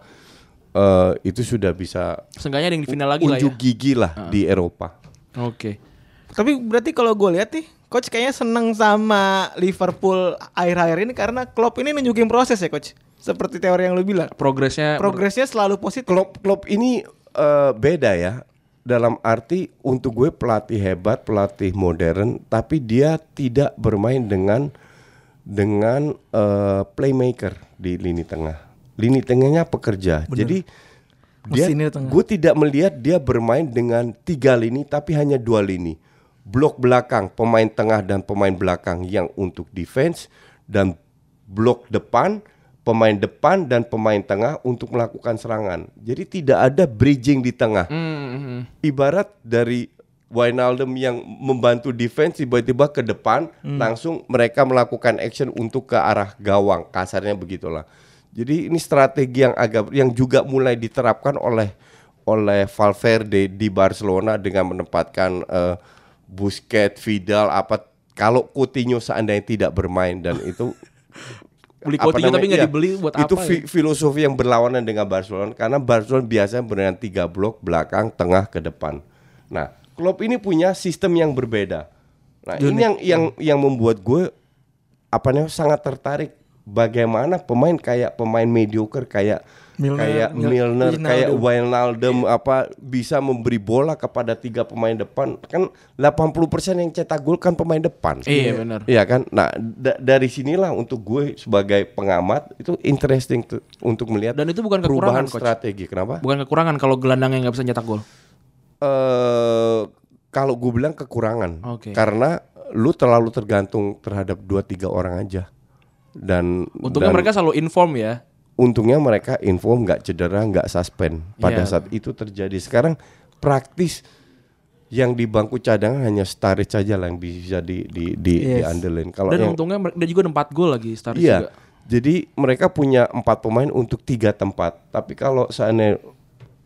eh, itu sudah bisa Seenggaknya ada yang di final lagi lah ya. unjuk gigi lah di Eropa. Oke. Tapi berarti kalau gue lihat nih, coach kayaknya seneng sama Liverpool akhir-akhir ini karena Klopp ini nunjukin proses ya coach. Seperti teori yang lu bilang. Progresnya Progresnya selalu positif. Klopp Klopp ini eh, beda ya. Dalam arti untuk gue pelatih hebat pelatih modern tapi dia tidak bermain dengan dengan eh, playmaker di lini tengah. Lini tengahnya pekerja. Jadi dia gue tidak melihat dia bermain dengan tiga lini tapi hanya dua lini. Blok belakang pemain tengah dan pemain belakang yang untuk defense dan blok depan pemain depan dan pemain tengah untuk melakukan serangan. Jadi tidak ada bridging di tengah. Hmm, hmm. ibarat dari Wijnaldum yang membantu defense tiba-tiba ke depan langsung mereka melakukan action untuk ke arah gawang. Kasarnya begitulah. Jadi ini strategi yang agak yang juga mulai diterapkan oleh oleh Valverde di Barcelona dengan menempatkan eh, Busquets, Vidal apa kalau Coutinho seandainya tidak bermain dan itu <laughs> Beli Coutinho tapi nggak Iya, dibeli buat itu apa fi- filosofi yang berlawanan dengan Barcelona karena Barcelona biasanya dengan tiga blok belakang tengah ke depan. Nah Klopp ini punya sistem yang berbeda. Nah ini yang yang yang membuat gue apa namanya sangat tertarik bagaimana pemain kayak pemain mediocre kayak Milner, kayak Mil- Milner, kayak Wijnaldum. Wijnaldum apa bisa memberi bola kepada tiga pemain depan kan 80% yang cetak gol kan pemain depan Iya, benar. Iya kan? Nah, da- dari sinilah untuk gue sebagai pengamat itu interesting tuh untuk melihat Dan itu bukan perubahan kekurangan, Coach. strategi. Kenapa? Bukan kekurangan kalau gelandangnya nggak bisa nyetak gol. Eh kalau gue bilang kekurangan. Oke. Karena lu terlalu tergantung terhadap dua tiga orang aja. Dan Untungnya dan mereka selalu inform ya. Untungnya mereka info nggak cedera, nggak suspend pada Iya. saat itu terjadi. Sekarang praktis yang di bangku cadangan hanya Sturridge saja lah yang bisa di di di, Yes. diandelin. Kalau Dan yang untungnya mer- dia juga ada 4 gol lagi Sturridge Iya. juga. Jadi mereka punya empat pemain untuk tiga tempat. Tapi kalau seandainya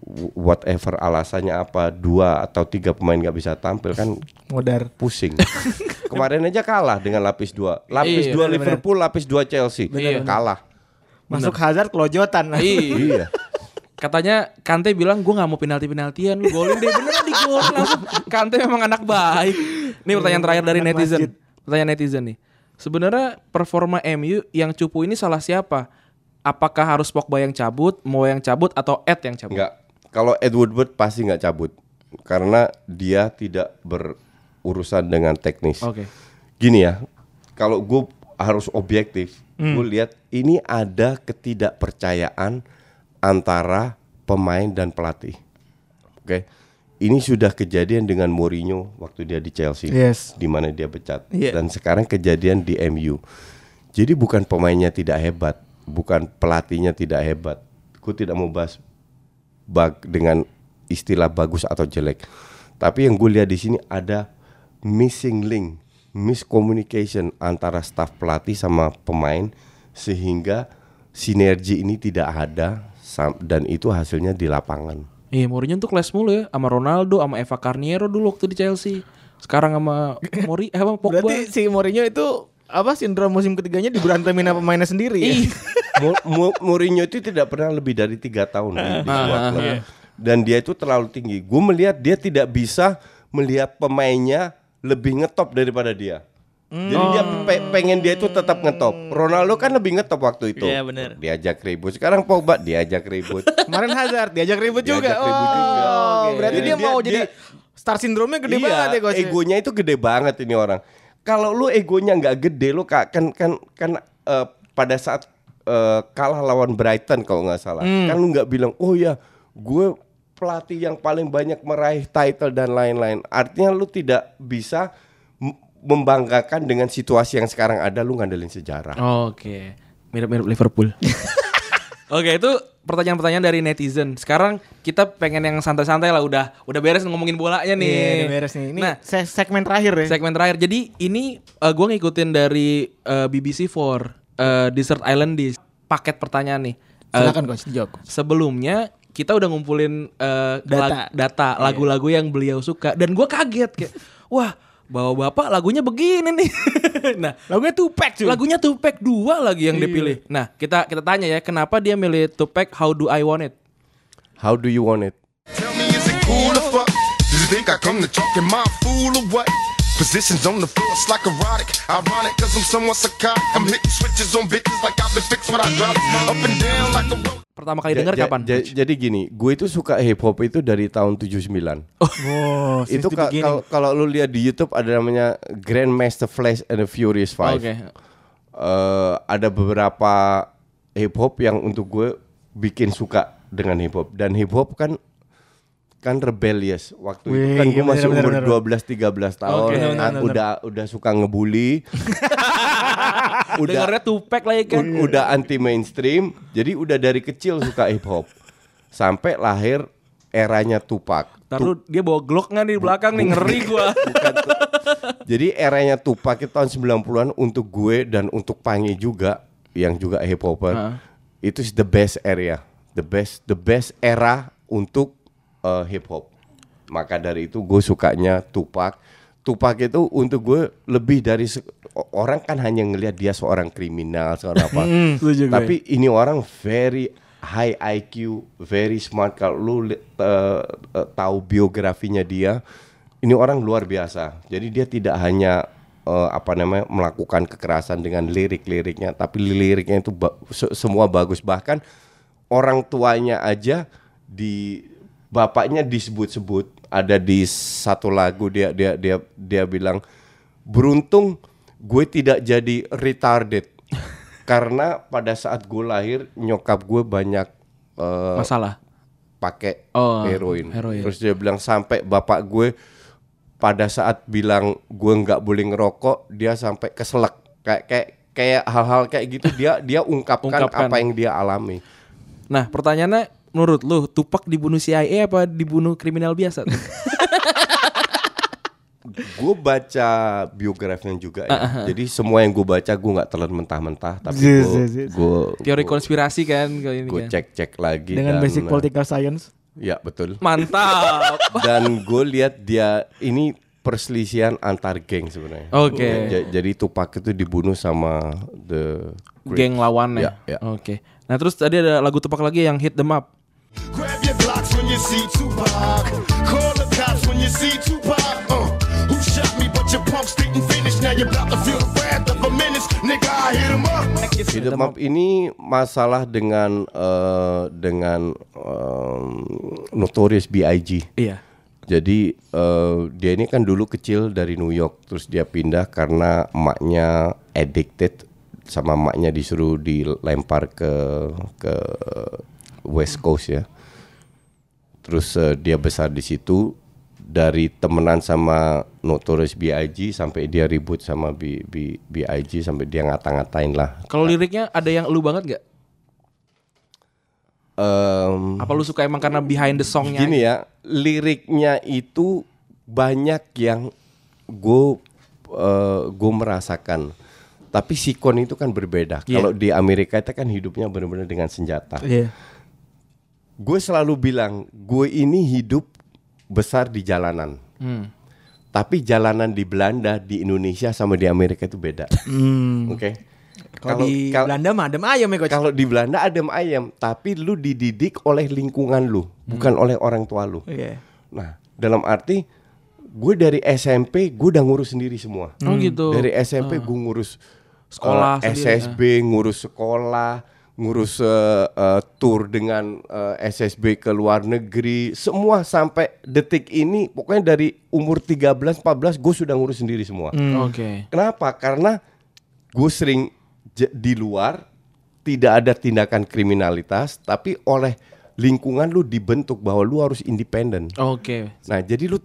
w- whatever alasannya apa dua atau tiga pemain nggak bisa tampil kan Modar. pusing. <laughs> Kemarin aja kalah dengan lapis dua. Lapis Iya, dua benar-benar. Liverpool, lapis dua Chelsea. Benar-benar. Kalah. Masuk Hazard kelojotan. Iya. iya. Katanya Kante bilang gue nggak mau penalti penaltian lu golin deh beneran di gol langsung. Kante memang anak baik. Nih pertanyaan terakhir dari Anak netizen. masjid. Pertanyaan netizen nih. Sebenarnya performa MU yang cupu ini salah siapa? Apakah harus Pogba yang cabut, mau yang cabut atau Ed yang cabut? Enggak. Kalau Edward Woodward pasti nggak cabut karena dia tidak berurusan dengan teknis. Oke. gini ya, kalau gue harus objektif, gue lihat ini ada ketidakpercayaan antara pemain dan pelatih. Oke, ini sudah kejadian dengan Mourinho waktu dia di Chelsea, Yes. di mana dia pecat, Iya. dan sekarang kejadian di MU. Jadi bukan pemainnya tidak hebat, bukan pelatihnya tidak hebat. Gue tidak mau bahas bag dengan istilah bagus atau jelek. Tapi yang gue lihat di sini ada missing link, miscommunication antara staf pelatih sama pemain sehingga sinergi ini tidak ada dan itu hasilnya di lapangan. Iya, Mourinho tuh kelas mulu ya sama Ronaldo, sama Eva Carniero dulu waktu di Chelsea. Sekarang sama <laughs> Mori, eh, sama Pogba. Berarti si Mourinho itu apa sindrom musim ketiganya diberantemin sama pemainnya sendiri ya? <laughs> Mu- Mourinho itu tidak pernah lebih dari tiga tahun di, di sebuah Ah, klub. iya. dan dia itu terlalu tinggi. Gue melihat dia tidak bisa melihat pemainnya lebih ngetop daripada dia. Jadi dia pe- pengen dia itu tetap ngetop. Ronaldo kan lebih ngetop waktu itu. Iya, bener. Diajak ribut. Sekarang Pogba diajak ribut. <laughs> Kemarin Hazard diajak ribut Diajak juga. ribut juga. Oh, Oke. berarti Jadi dia, dia- mau jadi dia- star sindromnya gede iya, banget ya coach. egonya itu gede banget ini orang. Kalau lu egonya nggak gede, lu ka- kan kan kan eh, pada saat eh, kalah lawan Brighton kalau nggak salah, Hmm. kan lu nggak bilang, oh ya, gue pelatih yang paling banyak meraih title dan lain-lain. Artinya lu tidak bisa membanggakan dengan situasi yang sekarang ada, lu ngandelin sejarah. Oke, mirip-mirip Liverpool. <laughs> Oke, itu pertanyaan-pertanyaan dari netizen. Sekarang kita pengen yang santai-santai lah, udah udah beres ngomongin bolanya nih. Iya, udah beres nih. Ini Nah, se- segmen terakhir ya. segmen terakhir. Jadi ini uh, gue ngikutin dari uh, BBC 4 uh, Desert Island di paket pertanyaan nih. Uh, Silakan coach dijawab. sebelumnya kita udah ngumpulin uh, Data. lag- data lagu-lagu yang beliau suka dan gue kaget kayak wah bawa bapak lagunya begini nih <laughs> nah Lagunya Tupac cuy. lagunya Tupac dua lagi yang dipilih nah kita kita tanya ya kenapa dia milih Tupac How Do I Want It How do you want it? Tell me, is it cool or fuck? Do you think I come to talk in my fool or what? Positions on the floor, it's like erotic. Ironic, cause I'm somewhat psychotic. I'm hitting switches on bitches like I've been fixed when I drop it. Up and down like a road. Pertama kali Ja- dengar ja- kapan ja- jadi gini, gue itu suka hip hop itu dari tahun 79. Oh, itu ka- kalau kalau lu lihat di YouTube ada namanya Grandmaster Flash and the Furious Five. Oke. Eh, ada beberapa hip hop yang untuk gue bikin suka dengan hip hop dan hip hop kan kan rebellious waktu itu. Wih, kan gue iya masih bener, umur bener, 12 13 tahun. Oke. ah, Bener, bener, udah udah suka ngebully. <laughs> Udah dengarnya Tupac lagi kan. U- udah anti mainstream jadi udah dari kecil suka hip hop sampai lahir eranya Tupac. Taruh dia bawa Glock nggak di belakang nih? Ngeri gua. <laughs> Bukan tuh. Jadi eranya Tupac itu tahun 90-an untuk gue dan untuk Pangi juga yang juga hip hopper. Heeh. Itu is the best area, the best the best era untuk uh, hip hop. Maka dari itu gue sukanya Tupac. Tupac itu untuk gue lebih dari orang kan hanya ngelihat dia seorang kriminal, seorang apa. <laughs> gue. Tapi ini orang very high IQ, very smart. Kalau lu eh, tahu biografinya dia, ini orang luar biasa. Jadi dia tidak hanya eh, apa namanya melakukan kekerasan dengan lirik-liriknya, tapi liriknya itu ba- se- semua bagus. Bahkan orang tuanya aja di bapaknya disebut-sebut ada di satu lagu dia dia dia dia bilang beruntung gue tidak jadi retarded <laughs> karena pada saat gue lahir nyokap gue banyak eh, masalah pakai Oh, heroin. heroin. Terus dia bilang sampai bapak gue pada saat bilang gue nggak boleh ngerokok, dia sampai keselak kayak kayak kayak hal-hal kayak gitu dia dia ungkapkan, Ungkapkan. apa yang dia alami. nah pertanyaannya menurut lu Tupac dibunuh CIA apa dibunuh kriminal biasa <laughs> Gue baca biografinya juga ya. Jadi semua yang gue baca gue nggak telan mentah-mentah, tapi gue teori konspirasi kan kalau ini gue kan. cek-cek lagi dengan dan, basic political science. Ya betul. mantap <laughs> Dan gue lihat dia ini perselisihan antar geng sebenarnya. Oke. Ya, ja- jadi Tupac itu dibunuh sama the geng lawannya. Ya, ya. Oke. Nah terus tadi ada lagu Tupac lagi yang hit them up. Grab your blocks when you see Tupac. Call the cops when you see Tupac. Uh, who shot me? But your pumps didn't finish. Now you're about to feel the wrath of a menace. Nigga, I hit him up. Hit 'em up ini masalah dengan eh, dengan em, Notorious B.I.G. Iya. Jadi eh, dia ini kan dulu kecil dari New York, terus dia pindah karena emaknya addicted sama emaknya disuruh dilempar ke ke West Coast ya. Terus eh, dia besar di situ dari temenan sama Notorious B.I.G sampai dia ribut sama B, B, B.I.G sampai dia ngata-ngatain lah. Kalau liriknya ada yang lu banget nggak? Em, Apa lu suka emang karena behind the songnya? Gini ya, liriknya itu banyak yang gue gue merasakan. Tapi sikon itu kan berbeda. Iya. Kalau di Amerika itu kan hidupnya benar-benar dengan senjata. Iya. Gue selalu bilang, gue ini hidup besar di jalanan. Hmm. Tapi jalanan di Belanda, di Indonesia sama di Amerika itu beda. Hmm. Oke. Kalau di kal- Belanda mah adem ayam ya kalau di Belanda adem ayam, tapi lu dididik oleh lingkungan lu, bukan oleh orang tua lu. Iya. Nah, dalam arti gue dari SMP gue udah ngurus sendiri semua. Oh gitu. Dari SMP gue ngurus Sekolah eh, sendiri, SSB, ngurus sekolah, ngurus eh, eh, tour dengan eh, SSB ke luar negeri, semua sampai detik ini pokoknya dari umur 13 14 gue sudah ngurus sendiri semua. Oke. Kenapa? Karena gue sering di luar tidak ada tindakan kriminalitas, tapi oleh lingkungan lu dibentuk bahwa lu harus independen. Oke. Nah, jadi lu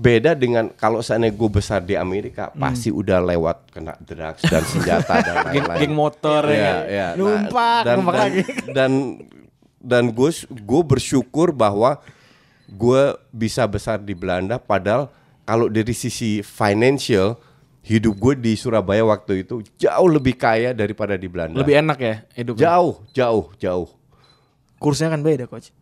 beda dengan kalau seandainya gue besar di Amerika, pasti udah lewat kena drugs dan senjata dan <laughs> lain-lain. geng motor Iya, ya. iya. Nah, Numpak, <laughs> dan, dan, lagi. Dan dan gue gue bersyukur bahwa gue bisa besar di Belanda padahal kalau dari sisi financial hidup gue di Surabaya waktu itu jauh lebih kaya daripada di Belanda. Lebih enak ya hidupnya. jauh, jauh, jauh. Kursnya kan beda coach.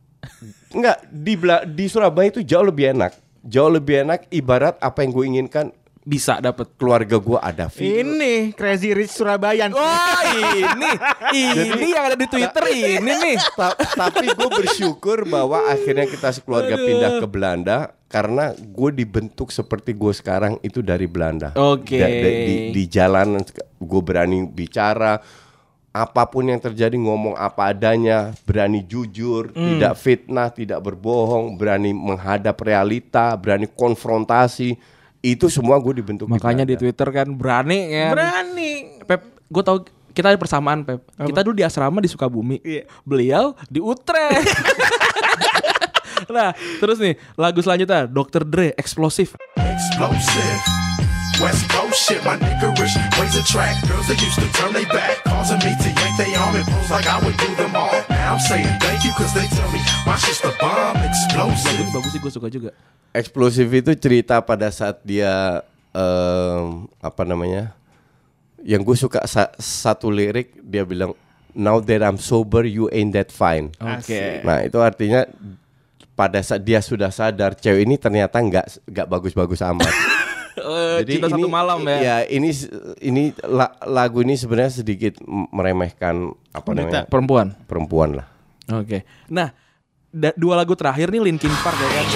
Enggak, di Bela- di Surabaya itu jauh lebih enak. Jauh lebih enak ibarat apa yang gue inginkan Bisa dapat. keluarga gue ada film. Ini Crazy Rich Surabaya. Wah ini ini yang ada di Twitter ini nih. Ta- tapi gue bersyukur bahwa akhirnya kita sekeluarga pindah ke Belanda karena gue dibentuk seperti gue sekarang itu dari Belanda. Oke. Da- di, di jalanan gue berani bicara apa pun yang terjadi ngomong apa adanya, berani jujur, Hmm. tidak fitnah, tidak berbohong, berani menghadap realita, berani konfrontasi. Itu semua gue dibentuk Makanya di Belanda. Twitter kan berani ya. Berani. Pep, gue tahu kita ada persamaan Pep. Kita dulu di asrama di Sukabumi. Iya. Beliau di Utrecht. <laughs> nah, terus nih lagu selanjutnya Dr. Dre Explosive. explosive. West Coast shit, my niggerish ways attract girls that used to turn they back, causing me to yank they arm and pose like I would do them all. Now I'm saying thank you cause they tell me my shit's the bomb, explosive. ini bagus sih gue suka juga. Eksplosif itu cerita pada saat dia em, apa namanya? Yang gue suka sa- satu lirik dia bilang Now that I'm sober you ain't that fine. Oke. Nah, itu artinya pada saat dia sudah sadar cewek ini ternyata nggak nggak bagus-bagus amat. <laughs> Eh, cinta satu malam ya. Ya, ini ini la- lagu ini sebenarnya sedikit meremehkan apa namanya? Perempuan. perempuan lah. Oke. Nah, da- dua lagu terakhir nih Linkin Park ya kan.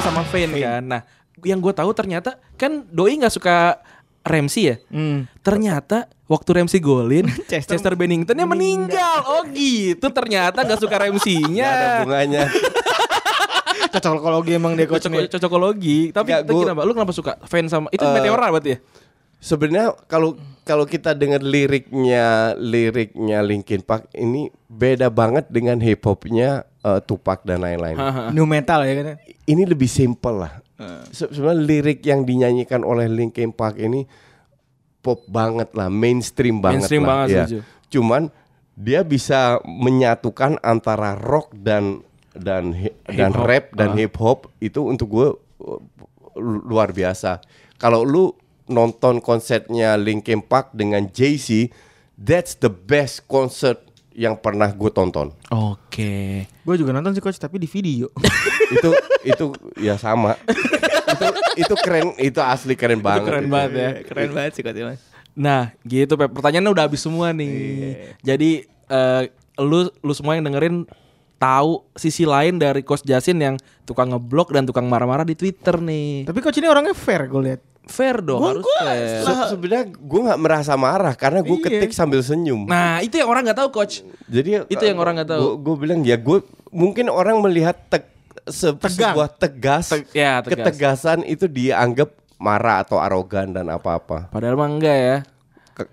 Sama Vane kan. Nah, yang gue tahu ternyata kan Doi nggak suka Ramsey ya. Hmm. Ternyata waktu Ramsey golin, <laughs> Chester Chester, Benningtonnya meninggal. Oh gitu. Ternyata nggak suka Ramsey-nya. Ada bunganya. <laughs> Cocokologi emang dia coach Cocok cocokologi. Tapi gua- kenapa? Lu kenapa suka fans sama itu Eh, Meteora berarti ya? Sebenarnya kalau kalau kita dengar liriknya liriknya Linkin Park ini beda banget dengan hip hopnya eh, Tupac dan lain-lain. New metal ya kan. Ini lebih simple lah. Se- Sebenarnya lirik yang dinyanyikan oleh Linkin Park ini pop banget lah, mainstream banget Mainstream lah. banget, ya. setuju. Cuman dia bisa menyatukan antara rock dan dan dan rap dan Ah. hip hop itu untuk gue uh, luar biasa. Kalau lu nonton konsernya Linkin Park dengan Jay-Z, that's the best concert yang pernah gue tonton. Oke. Gue juga nonton sih coach tapi di video. <laughs> itu itu ya sama. itu itu keren, itu asli keren banget. keren itu. banget ya. Keren banget sih coach. Nah, gitu Pep. Pertanyaannya udah habis semua nih. Jadi eh, lu lu semua yang dengerin tahu sisi lain dari Coach Jasin yang tukang ngeblok dan tukang marah-marah di Twitter nih. Tapi coach ini orangnya fair gue lihat. Fair dong, Gua- harus gua fair. Se- sebenarnya gue nggak merasa marah karena gue Iya. ketik sambil senyum. Nah, itu yang orang nggak tahu, Coach. Jadi Itu yang orang nggak tahu. Gue bilang ya gue mungkin orang melihat teg, se- Tegang. sebuah tegas, Teg- ya, tegas. ketegasan itu dianggap marah atau arogan dan apa-apa. Padahal mah enggak ya. Ke-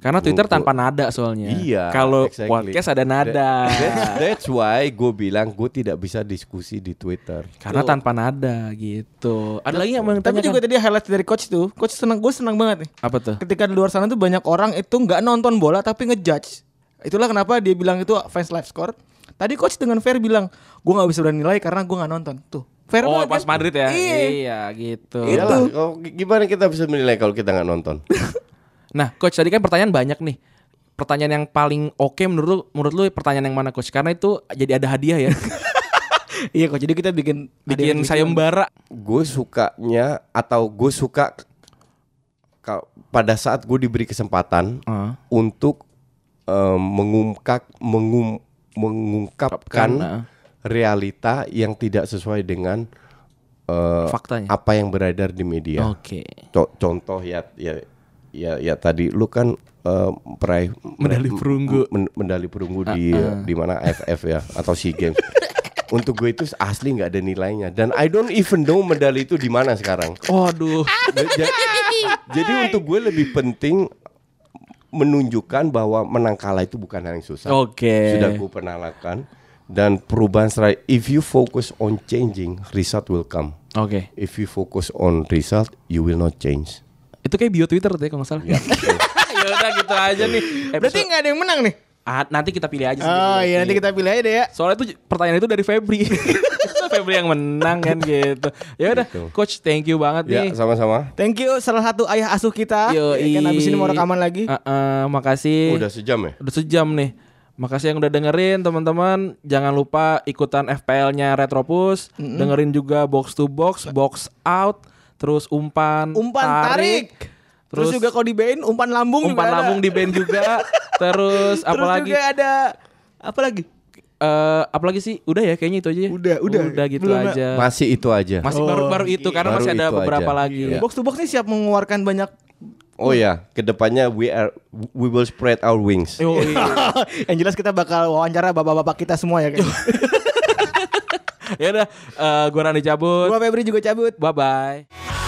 Karena Twitter tanpa nada soalnya. Iya. Kalau exactly. podcast ada nada. That- that's, that's why gue bilang gue tidak bisa diskusi di Twitter. Karena tanpa nada gitu. Ada lagi yang mau Tapi tanya juga tadi highlight dari coach tuh, coach senang gue senang banget nih. Apa tuh? Ketika di luar sana tuh banyak orang itu nggak nonton bola tapi ngejudge. Itulah kenapa dia bilang itu fans live score. Tadi coach dengan fair bilang, gue nggak bisa udah nilai karena gue nggak nonton. Tuh, fair Oh, pas kan? Madrid ya. Iya. Iya, gitu. Iyalah, gimana kita bisa menilai kalau kita nggak nonton? <laughs> Nah, coach tadi kan pertanyaan banyak nih. Pertanyaan yang paling oke menurut lu, menurut lu pertanyaan yang mana coach? Karena itu jadi ada hadiah ya. <laughs> Iya coach, jadi kita bikin Bikin sayembara. gue sukanya atau gue suka ka- pada saat gue diberi kesempatan Ah. untuk eh, mengungkap mengum, mengungkapkan ah. realita yang tidak sesuai dengan eh, Faktanya. apa yang beredar di media. Oke. Co- contoh ya ya ya ya tadi lu kan eh, peraih Medali perunggu. men- medali perunggu di di mana AFF ya atau SEA Games. <laughs> Untuk gue itu asli nggak ada nilainya dan I don't even know medali itu di mana sekarang. Waduh. Ja- ja- Jadi untuk gue lebih penting menunjukkan bahwa menang kalah itu bukan hal yang susah. Oke. Sudah gue pernah lakukan dan perubahan strategi. If you focus on changing, result will come. Oke. If you focus on result, you will not change. Itu kayak bio Twitter tuh ya kalau nggak salah. <laughs> ya udah gitu aja nih. Berarti Episode- nggak ada yang menang nih? Ah, nanti kita pilih aja Oh sendiri. iya nanti kita pilih aja deh ya. Soalnya itu pertanyaan itu dari Febri. <laughs> Febri yang menang kan gitu. Ya udah, Gitu. coach thank you banget Ya, nih. sama-sama. Thank you salah satu ayah asuh kita. Yoi. Ya kan abis ini mau rekaman lagi. Eh, eh, makasih. Udah sejam ya? Udah sejam nih. Makasih yang udah dengerin teman-teman. Jangan lupa ikutan FPL-nya Retropus. Dengerin juga box to box, box out, terus umpan, Umpan tarik. Terus, juga kalau di band umpan lambung umpan juga ada. lambung di band juga. <laughs> terus Terus apalagi juga ada apa lagi? eh apalagi sih? Udah ya kayaknya itu aja. ya? Udah, udah. Udah gitu Belum, aja. Masih itu aja. Masih Oh, baru-baru itu karena baru masih ada beberapa aja. lagi. Iya. Box to box nih siap mengeluarkan banyak Oh ya, ke depannya we are we will spread our wings. Yo, iya. <laughs> yang jelas kita bakal wawancara bapak-bapak kita semua ya kan. <laughs> <laughs> ya udah, eh, gua Rani cabut. Gua Febri juga cabut. Bye bye.